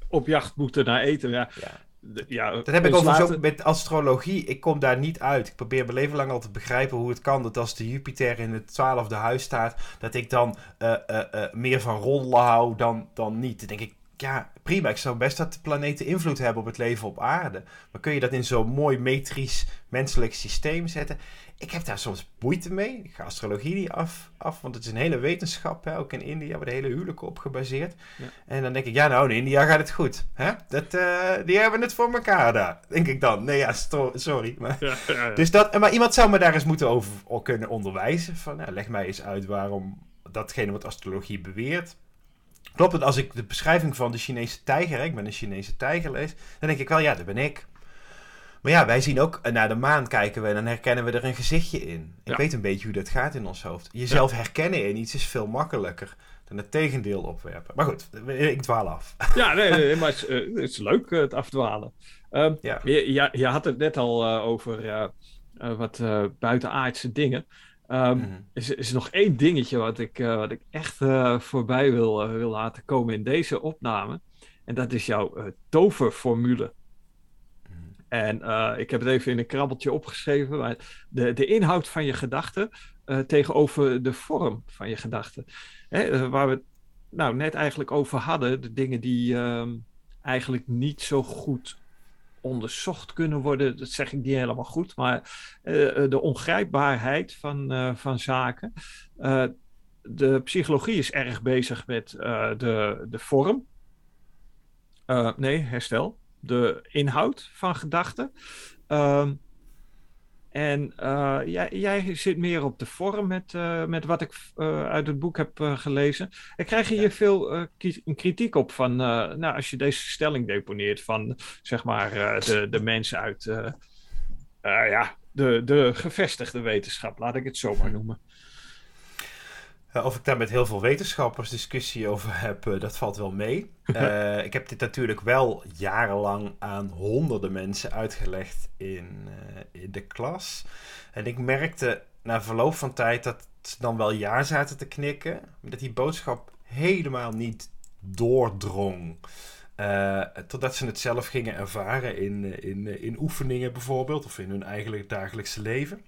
op jacht moeten naar eten. Ja. ja ja, dat heb ik overigens ook met astrologie. Ik kom daar niet uit. Ik probeer mijn leven lang al te begrijpen hoe het kan dat als de Jupiter in het twaalfde huis staat, dat ik dan uh, uh, uh, meer van rollen hou dan, dan niet. Dan denk ik, ja, prima. Ik zou best dat de planeten invloed hebben op het leven op aarde. Maar kun je dat in zo'n mooi metrisch menselijk systeem zetten? Ik heb daar soms moeite mee. Ik ga astrologie niet af, af want het is een hele wetenschap. Hè? Ook in India wordt de hele huwelijken op gebaseerd. Ja. En dan denk ik, ja nou, in India gaat het goed. Hè? Dat, uh, die hebben het voor elkaar daar. Denk ik dan. Nee ja, sorry. Maar, ja, Dus dat, maar iemand zou me daar eens moeten over kunnen onderwijzen. Van, nou, leg mij eens uit waarom datgene wat astrologie beweert Klopt het, als ik de beschrijving van de Chinese tijger, ik ben een Chinese tijger lees, dan denk ik wel, ja, dat ben ik. Maar ja, wij zien ook naar de maan kijken we en dan herkennen we er een gezichtje in. Ik weet een beetje hoe dat gaat in ons hoofd. Jezelf herkennen in iets is veel makkelijker dan het tegendeel opwerpen. Maar goed, ik dwaal af. *laughs* Ja, nee, maar het is, uh, het is leuk uh, het afdwalen. Uh, ja. Je, je, had het net al uh, over wat buitenaardse dingen. Um, mm. is, is nog één dingetje wat ik, wat ik echt voorbij wil, wil laten komen in deze opname. En dat is jouw toverformule. En ik heb het even in een krabbeltje opgeschreven. Maar de, de inhoud van je gedachten tegenover de vorm van je gedachten. waar we het nou, net eigenlijk over hadden. De dingen die um, eigenlijk niet zo goed onderzocht kunnen worden. Dat zeg ik niet helemaal goed, maar de ongrijpbaarheid van, van zaken. De psychologie is erg bezig met de, de vorm. nee, herstel. De inhoud van gedachten. Ehm, en uh, jij, jij, zit meer op de vorm met, uh, met wat ik uh, uit het boek heb gelezen. En krijg je hier veel kritiek op van, nou, als je deze stelling deponeert van, zeg maar, de, de mensen uit ja, de, de gevestigde wetenschap, laat ik het zo maar noemen. Of ik daar met heel veel wetenschappers discussie over heb, dat valt wel mee. *laughs* ik heb dit natuurlijk wel jarenlang aan honderden mensen uitgelegd in, in de klas. En ik merkte na verloop van tijd dat ze dan wel ja zaten te knikken, maar dat die boodschap helemaal niet doordrong. Uh, totdat ze het zelf gingen ervaren in, in, in oefeningen bijvoorbeeld, of in hun eigenlijk dagelijkse leven.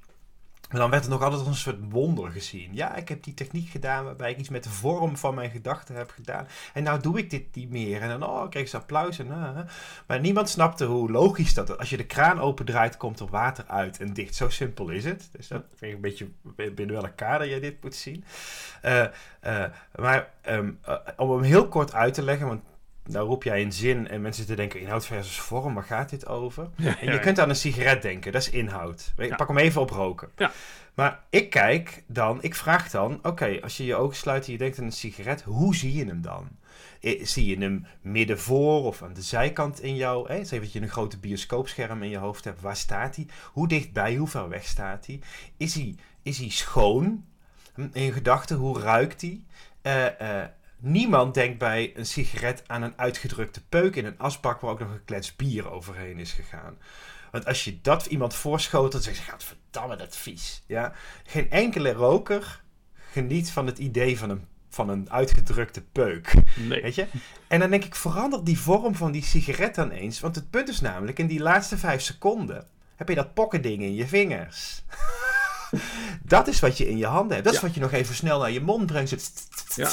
Maar dan werd het nog altijd als een soort wonder gezien. Ja, ik heb die techniek gedaan waarbij ik iets met de vorm van mijn gedachten heb gedaan. En nou doe ik dit niet meer. En dan oh, kreeg ze applaus. En, uh, maar niemand snapte hoe logisch dat is. Als je de kraan opendraait, komt er water uit en dicht. Zo simpel is het. Dus dat vind ik een beetje binnen welk kader je dit moet zien. Uh, uh, maar um, om hem heel kort uit te leggen, want nou roep jij een zin en mensen te denken inhoud versus vorm, waar gaat dit over? en je kunt aan een sigaret denken, dat is inhoud. Ik pak hem even op roken. Maar ik kijk dan, ik vraag dan, oké, als je je ogen sluit en je denkt aan een sigaret, hoe zie je hem dan? Zie je hem midden voor of aan de zijkant in jou? Hè? Zeg dat je een grote bioscoopscherm in je hoofd hebt. Waar staat hij? Hoe dichtbij, hoe ver weg staat hij? Is hij, is hij schoon? In je gedachten, hoe ruikt hij? Uh, Niemand denkt bij een sigaret aan een uitgedrukte peuk in een asbak waar ook nog een klets bier overheen is gegaan. Want als je dat iemand voorschotelt, dan zegt ze, gaat verdamme dat vies. Ja? Geen enkele roker geniet van het idee van een, van een uitgedrukte peuk. Nee. Weet je? En dan denk ik, verander die vorm van die sigaret dan eens. Want het punt is namelijk, in die laatste vijf seconden heb je dat pokkending in je vingers. *laughs* *laughs* dat is wat je in je handen hebt. Dat is wat je nog even snel naar je mond brengt. Ja.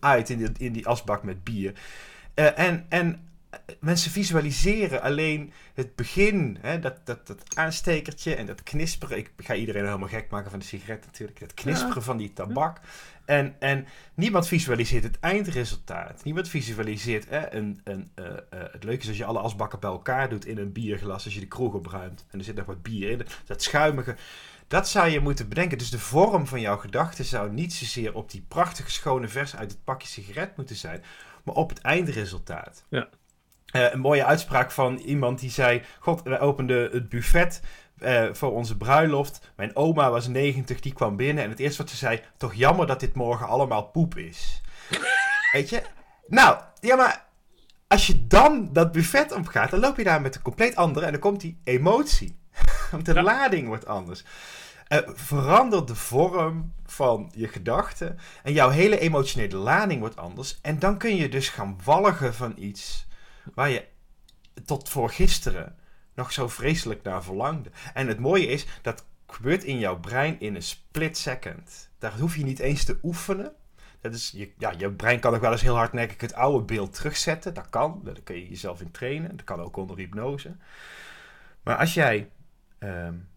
Uit in die, in die asbak met bier. Uh, en, en mensen visualiseren alleen het begin, hè, dat, dat, dat aanstekertje en dat knisperen. Ik ga iedereen helemaal gek maken van de sigaret natuurlijk. Het knisperen van die tabak. En, en niemand visualiseert het eindresultaat. Niemand visualiseert hè, een, een, uh, uh, het leuke is als je alle asbakken bij elkaar doet in een bierglas. Als je de kroeg opruimt en er zit nog wat bier in. Dat schuimige. Dat zou je moeten bedenken. Dus de vorm van jouw gedachten zou niet zozeer op die prachtige schone vers uit het pakje sigaret moeten zijn, maar op het eindresultaat. Ja. Uh, een mooie uitspraak van iemand die zei: God, wij openden het buffet uh, voor onze bruiloft. Mijn oma was 90, die kwam binnen. En het eerste wat ze zei: Toch jammer dat dit morgen allemaal poep is. *laughs* Weet je? Nou, ja, maar als je dan dat buffet opgaat, dan loop je daar met een compleet andere en dan komt die emotie. Want *laughs* de lading wordt anders. Uh, verander de vorm van je gedachten en jouw hele emotionele lading wordt anders. En dan kun je dus gaan walgen van iets waar je tot voor gisteren nog zo vreselijk naar verlangde. En het mooie is, dat gebeurt in jouw brein in een split second. Daar hoef je niet eens te oefenen. Dat is, je, ja, je brein kan ook wel eens heel hardnekkig het oude beeld terugzetten. Dat kan, daar kun je jezelf in trainen. Dat kan ook onder hypnose. Maar als jij Um,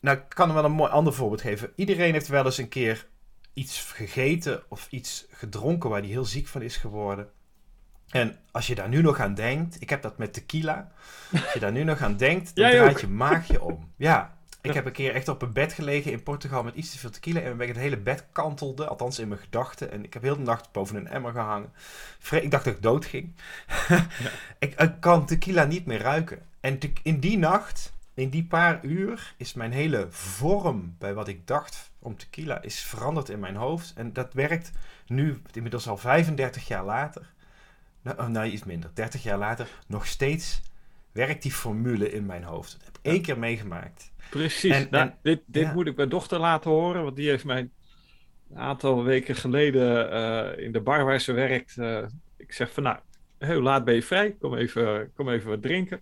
nou, ik kan er wel een mooi ander voorbeeld geven. Iedereen heeft wel eens een keer iets gegeten of iets gedronken waar hij heel ziek van is geworden. En als je daar nu nog aan denkt, ik heb dat met tequila. Als je daar nu nog aan denkt, dan *laughs* draait je maagje om. Ja, ik heb een keer echt op een bed gelegen in Portugal met iets te veel tequila. En ik het hele bed kantelde, althans in mijn gedachten. En ik heb heel de nacht boven een emmer gehangen. Ik dacht dat ik dood ging. *laughs* ik, ik, kan tequila niet meer ruiken. En in die nacht in die paar uur is mijn hele vorm bij wat ik dacht om tequila is veranderd in mijn hoofd. En dat werkt nu inmiddels al 35 jaar later. Nou, nou iets minder. 30 jaar later nog steeds werkt die formule in mijn hoofd. Dat heb ik één keer meegemaakt. Precies. En, nou, dit dit moet ik mijn dochter laten horen, want die heeft mij een aantal weken geleden uh, in de bar waar ze werkt. Uh, ik zeg van nou, heel laat ben je vrij, kom even, kom even wat drinken.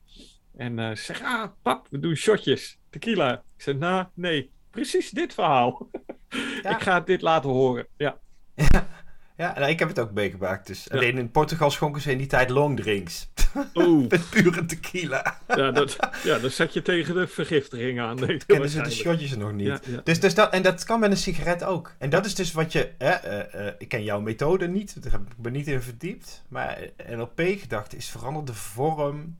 En uh, zeg, ah, pap, we doen shotjes. Tequila. Ik zeg, nou, nee, precies dit verhaal. *laughs* ik ga dit laten horen, ja. *laughs* Ja, nou, ik heb het ook meegemaakt. Dus alleen in Portugal schonken ze in die tijd long drinks. *laughs* Oeh. Met pure tequila. ja, dat, ja, dan zet je tegen de vergiftiging aan. Nee, Kennen ze de shotjes nog niet. Dus, dus dat, en dat kan met een sigaret ook. En dat is dus wat je... uh, ik ken jouw methode niet. Daar heb ik me niet in verdiept. Maar NLP-gedachte is verander de vorm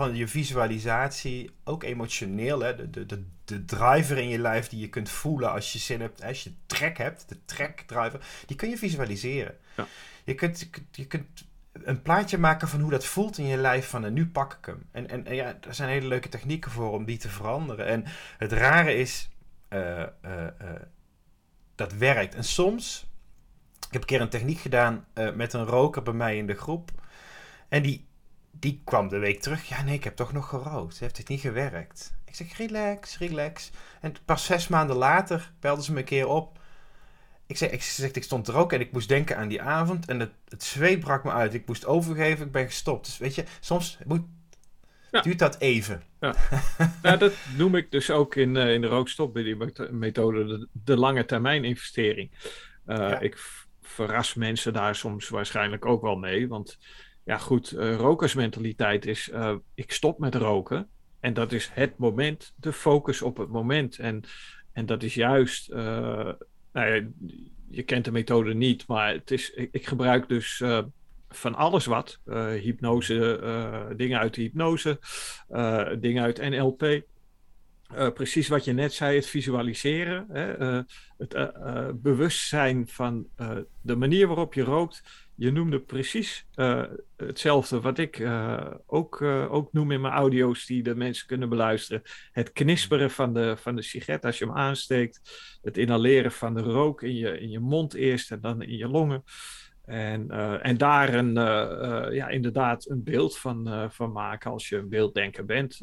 van je visualisatie, ook emotioneel, hè, de, de, de, driver in je lijf die je kunt voelen als je zin hebt, als je trek hebt, de trek driver, die kun je visualiseren. Ja. Je, kunt, je, kunt, een plaatje maken van hoe dat voelt in je lijf van en nu pak ik hem. En, en, ja, er zijn hele leuke technieken voor om die te veranderen. En het rare is, uh, uh, dat werkt. En soms, ik heb een keer een techniek gedaan met een roker bij mij in de groep. En die, die kwam de week terug. Ja, nee, ik heb toch nog gerookt. Heeft het niet gewerkt? Ik zeg, relax, relax. En pas zes maanden later belden ze me een keer op. Ik zeg, ik, zeg, ik stond er ook en ik moest denken aan die avond. En het, het zweet brak me uit. Ik moest overgeven, ik ben gestopt. Dus weet je, soms moet, duurt dat even. Ja. *laughs* nou, dat noem ik dus ook in, uh, in de rookstop bij die methode de, de lange termijn investering. Uh, Ik verras mensen daar soms waarschijnlijk ook wel mee. Want ja, goed, uh, rokersmentaliteit is: ik stop met roken. En dat is het moment, de focus op het moment. En, en dat is juist, ja, je kent de methode niet, maar het is, ik, ik gebruik dus van alles wat. Uh, hypnose, uh, dingen uit de hypnose, uh, dingen uit NLP. precies wat je net zei, het visualiseren, hè, het bewustzijn van de manier waarop je rookt. Je noemde precies hetzelfde wat ik ook, ook noem in mijn audio's die de mensen kunnen beluisteren. Het knisperen van de, van de sigaret als je hem aansteekt. Het inhaleren van de rook in je, in je mond eerst en dan in je longen. En, en daar een, ja, inderdaad een beeld van, van maken als je een beelddenker bent.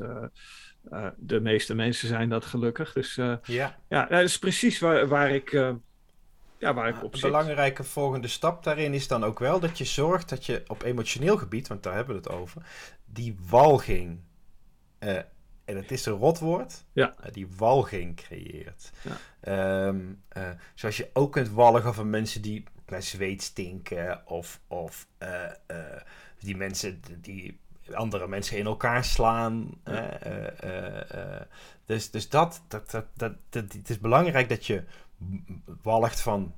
de meeste mensen zijn dat gelukkig. Dus ja. ja, dat is precies waar, waar ik, ja, waar ik op Een zit. belangrijke volgende stap daarin is dan ook wel dat je zorgt dat je op emotioneel gebied, want daar hebben we het over, die walging, en het is een rotwoord, ja. die walging creëert. Ja. Um, zoals je ook kunt walgen van mensen die naar zweet stinken. Of, of uh, uh, die mensen die andere mensen in elkaar slaan. Ja. Uh, dus dus dat, dat, dat, dat, dat, het is belangrijk dat je walgt van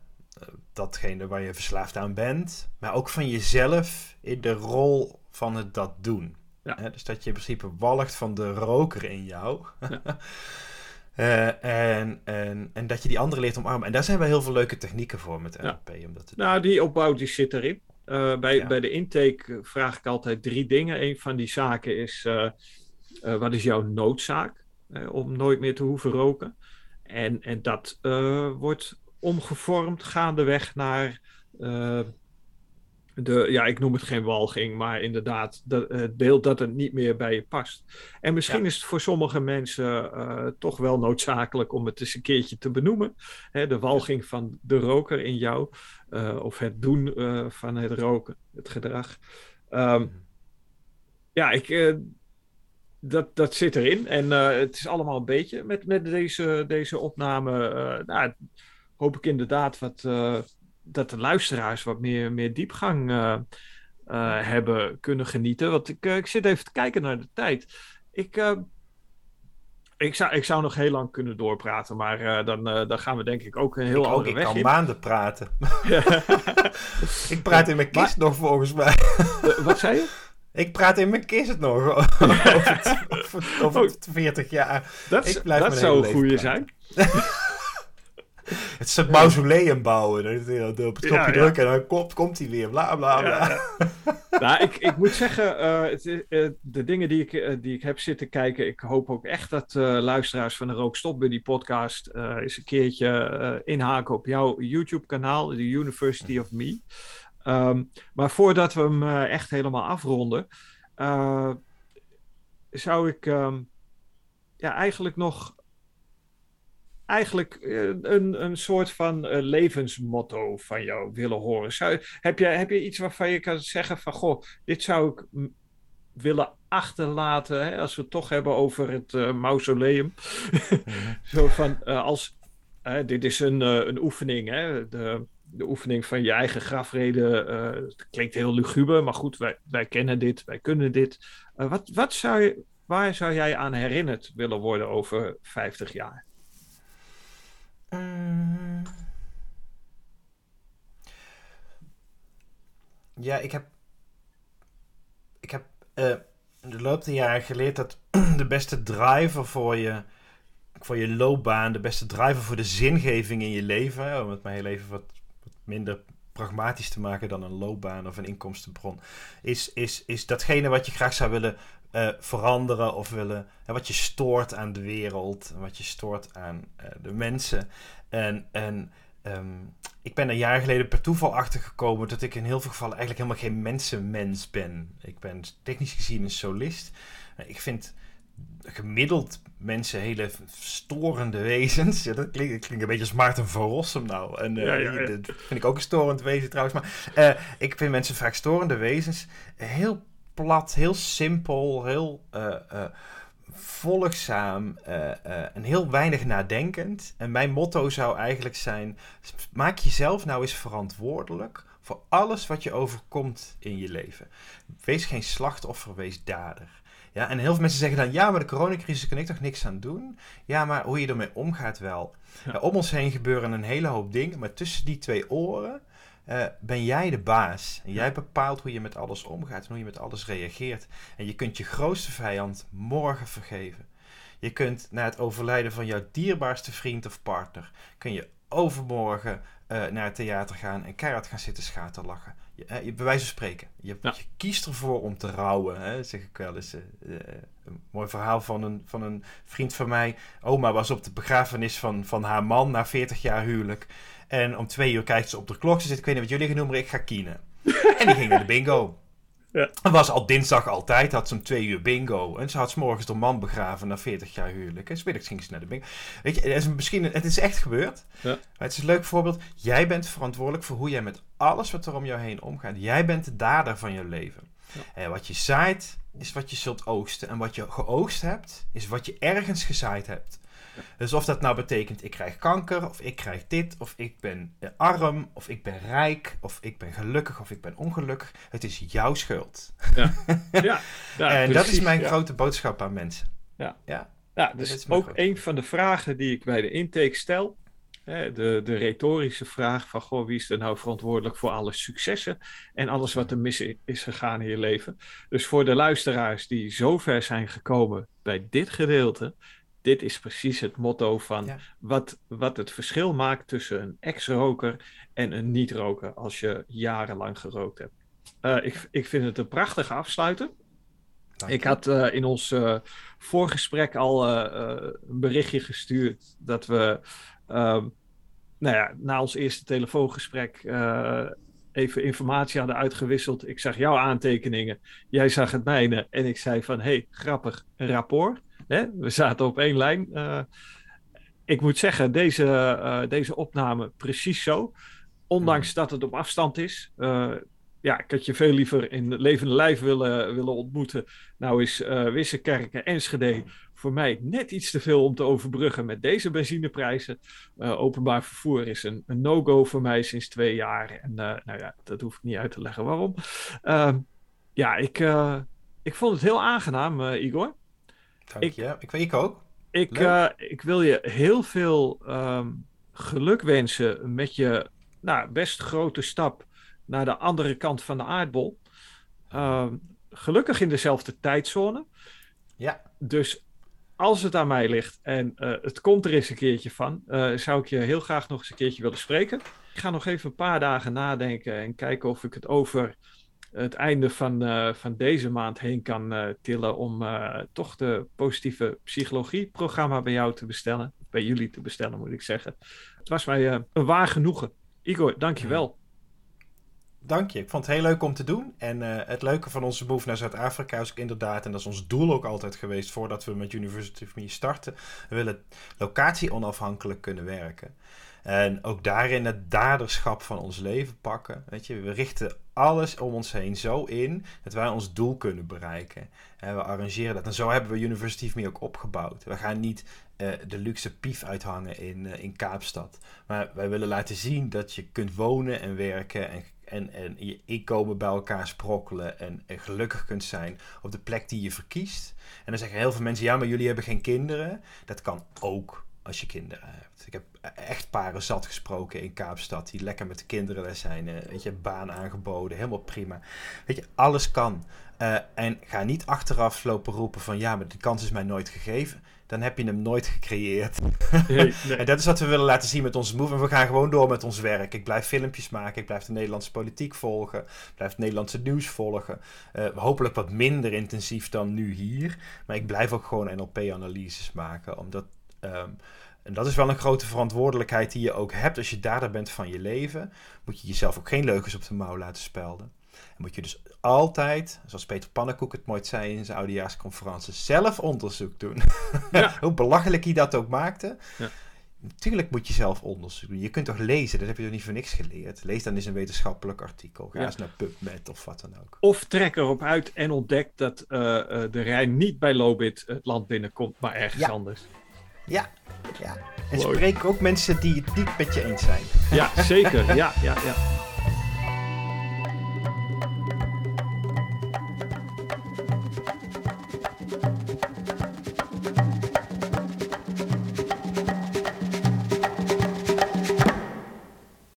datgene waar je verslaafd aan bent. Maar ook van jezelf in de rol van het dat doen. Ja. dus dat je in principe walgt van de roker in jou. Ja. Uh, *laughs* en, en, en dat je die andere leert omarmen. En daar zijn wel heel veel leuke technieken voor met NLP. Ja. Om dat te nou, die opbouw die zit erin. Uh, bij, bij de intake vraag ik altijd drie dingen. Een van die zaken is: uh, wat is jouw noodzaak om nooit meer te hoeven roken? En, en dat wordt omgevormd gaandeweg naar de, ja, ik noem het geen walging, maar inderdaad het beeld dat het niet meer bij je past. En misschien ja. is het voor sommige mensen uh, toch wel noodzakelijk om het eens een keertje te benoemen. Hè, de walging van de roker in jou, uh, of het doen van het roken, het gedrag. Um, ja, ik, dat, dat zit erin. En het is allemaal een beetje met, met deze, deze opname. nou, hoop ik inderdaad wat dat de luisteraars wat meer, meer diepgang hebben kunnen genieten. Want ik, ik zit even te kijken naar de tijd. Ik, ik, zou, ik zou nog heel lang kunnen doorpraten, maar dan, dan gaan we denk ik ook een heel ik andere ook, weg Ik kan in. maanden praten. *laughs* ik praat in mijn kist nog volgens mij. wat zei je? Ik praat in mijn kist nog *laughs* over, het, over, over 40 jaar. Dat, dat zou een goede zijn. *laughs* Het is een mausoleum bouwen. Op het knopje ja, ja. drukken en dan komt, komt hij weer. Bla bla bla. Ja, nou, ik, ik moet zeggen, uh, het, uh, de dingen die ik, uh, die ik heb zitten kijken. Ik hoop ook echt dat luisteraars van de Rookstop Buddy podcast. eens een keertje inhaken op jouw YouTube-kanaal, The University of Me. Um, maar voordat we hem echt helemaal afronden. zou ik um, ja, eigenlijk nog eigenlijk een, een soort van uh, levensmotto van jou willen horen. Zou, heb, je, heb je iets waarvan je kan zeggen van, goh, dit zou ik willen achterlaten, hè, als we het toch hebben over het uh, mausoleum. *laughs* Zo van, uh, als, dit is een, een oefening, hè, de, de oefening van je eigen grafreden. het klinkt heel luguber, maar goed, wij, wij kennen dit, wij kunnen dit. wat, wat zou je, waar zou jij aan herinnerd willen worden over 50 jaar? Mm. Ja, ik heb. Ik heb uh, de loop der jaren geleerd dat *clears throat* de beste driver voor je, voor je loopbaan, de beste driver voor de zingeving in je leven, om het maar heel even wat minder pragmatisch te maken dan een loopbaan of een inkomstenbron, is, is, is datgene wat je graag zou willen uh, veranderen of willen, hè, wat je stoort aan de wereld, wat je stoort aan uh, de mensen. En, en ehm, ik ben een jaar geleden per toeval achtergekomen dat ik in heel veel gevallen eigenlijk helemaal geen mensenmens ben. Ik ben technisch gezien een solist. Ik vind gemiddeld mensen hele storende wezens. Ja, dat klinkt, klinkt een beetje als Maarten van Rossum nou. En uh, dat vind ik ook een storend wezen trouwens. Maar uh, ik vind mensen vaak storende wezens. Heel plat, heel simpel, heel uh, volgzaam en heel weinig nadenkend. En mijn motto zou eigenlijk zijn: maak jezelf nou eens verantwoordelijk voor alles wat je overkomt in je leven. Wees geen slachtoffer, wees dader. Ja, en heel veel mensen zeggen dan, ja, maar de coronacrisis kan ik toch niks aan doen? Ja, maar hoe je ermee omgaat wel. Ja. om ons heen gebeuren een hele hoop dingen, maar tussen die twee oren uh, ben jij de baas. En jij bepaalt hoe je met alles omgaat en hoe je met alles reageert. En je kunt je grootste vijand morgen vergeven. Je kunt na het overlijden van jouw dierbaarste vriend of partner, kun je overmorgen uh, naar het theater gaan en keihard gaan zitten schaterlachen. Je, je, bij wijze van spreken. Je, ja. je, kiest ervoor om te rouwen. Hè, zeg ik wel eens. Uh, een mooi verhaal van een, van een vriend van mij. Oma was op de begrafenis van, van haar man na 40 jaar huwelijk. En om twee uur kijkt ze op de klok. Ze zegt, ik weet niet wat jullie gaan noemen, ik ga kienen. *laughs* en die ging naar de bingo. Ja. Het was al dinsdag altijd, had ze om twee uur bingo. En ze had s morgens de man begraven na 40 jaar huwelijk. En smiddags ging ze naar de bingo. Weet je, het is, misschien, het is echt gebeurd. Ja. het is een leuk voorbeeld. Jij bent verantwoordelijk voor hoe jij met alles wat er om jou heen omgaat. Jij bent de dader van je leven. Ja. En wat je zaait, is wat je zult oogsten. En wat je geoogst hebt, is wat je ergens gezaaid hebt. Dus of dat nou betekent ik krijg kanker, of ik krijg dit, of ik ben arm, of ik ben rijk, of ik ben gelukkig, of ik ben ongelukkig. Het is jouw schuld. Ja, *laughs* ja, ja en dat is mijn grote boodschap aan mensen. Ja, ja. ja dus is ook een van de vragen die ik bij de intake stel. De, de retorische vraag van, goh, wie is er nou verantwoordelijk voor alle successen en alles wat er mis is gegaan in je leven? Dus voor de luisteraars die zover zijn gekomen bij dit gedeelte, dit is precies het motto van wat, wat het verschil maakt tussen een ex-roker en een niet-roker als je jarenlang gerookt hebt. Uh, ik, ik vind het een prachtige afsluiter. Ik had uh, in ons uh, voorgesprek al een berichtje gestuurd dat we ehm, nou ja, na ons eerste telefoongesprek even informatie hadden uitgewisseld. Ik zag jouw aantekeningen, jij zag het mijne en ik zei van hey, grappig, een rapport. Hè? We zaten op één lijn. Uh, ik moet zeggen, deze, uh, deze opname precies zo. Ondanks hmm. dat het op afstand is. Uh, ja, ik had je veel liever in levende lijf willen, willen ontmoeten. Nou is uh, Wissekerken, Enschede voor mij net iets te veel om te overbruggen met deze benzineprijzen. Uh, openbaar vervoer is een, een no-go voor mij sinds twee jaar. En nou ja, dat hoef ik niet uit te leggen waarom. Uh, ja, ik, ik vond het heel aangenaam, Igor. Dank ik, je. Ik, ik ook. Ik, uh, ik wil je heel veel um, geluk wensen met je nou, best grote stap naar de andere kant van de aardbol. Uh, gelukkig in dezelfde tijdzone. Ja. Dus als het aan mij ligt en uh, het komt er eens een keertje van, uh, zou ik je heel graag nog eens een keertje willen spreken. Ik ga nog even een paar dagen nadenken en kijken of ik het over het einde van, uh, van deze maand heen kan uh, tillen om uh, toch de positieve psychologie-programma bij jou te bestellen. Bij jullie te bestellen, moet ik zeggen. Het was mij een waar genoegen. Igor, dankjewel. Dank je. Ik vond het heel leuk om te doen. En het leuke van onze move naar Zuid-Afrika is ook inderdaad, en dat is ons doel ook altijd geweest voordat we met University of Me starten, we willen locatie onafhankelijk kunnen werken. En ook daarin het daderschap van ons leven pakken. Weet je, we richten alles om ons heen zo in dat wij ons doel kunnen bereiken. En we arrangeren dat. En zo hebben we University of Me ook opgebouwd. We gaan niet uh, de luxe pief uithangen in, uh, in Kaapstad. Maar wij willen laten zien dat je kunt wonen en werken en, en, en je inkomen bij elkaar sprokkelen en, en gelukkig kunt zijn op de plek die je verkiest. En dan zeggen heel veel mensen, ja, maar jullie hebben geen kinderen. Dat kan ook als je kinderen hebt. Ik heb echt paren zat gesproken in Kaapstad die lekker met de kinderen daar zijn. Uh, weet je, baan aangeboden, helemaal prima. Weet je, alles kan. Uh, en ga niet achteraf lopen roepen van ja, maar de kans is mij nooit gegeven. Dan heb je hem nooit gecreëerd. Nee, nee. *laughs* en dat is wat we willen laten zien met onze move. En we gaan gewoon door met ons werk. Ik blijf filmpjes maken. Ik blijf de Nederlandse politiek volgen. Ik blijf het Nederlandse nieuws volgen. Uh, hopelijk wat minder intensief dan nu hier. Maar ik blijf ook gewoon NLP-analyses maken. Omdat Ehm, en dat is wel een grote verantwoordelijkheid die je ook hebt als je dader bent van je leven. Moet je jezelf ook geen leugens op de mouw laten spelden. En moet je dus altijd, zoals Peter Pannenkoek het mooi zei in zijn oudejaarsconferentie, zelf onderzoek doen. *laughs* Ja. Hoe belachelijk hij dat ook maakte. Ja. Natuurlijk moet je zelf onderzoek doen. Je kunt toch lezen, dat heb je toch niet voor niks geleerd. Lees dan eens een wetenschappelijk artikel. Ga eens naar PubMed of wat dan ook. Of trek erop uit en ontdek dat uh, de Rijn niet bij Lobit het land binnenkomt, maar ergens anders. Ja, ja. En spreek ook mensen die het niet met je eens zijn. Ja, zeker. Ja, ja, ja.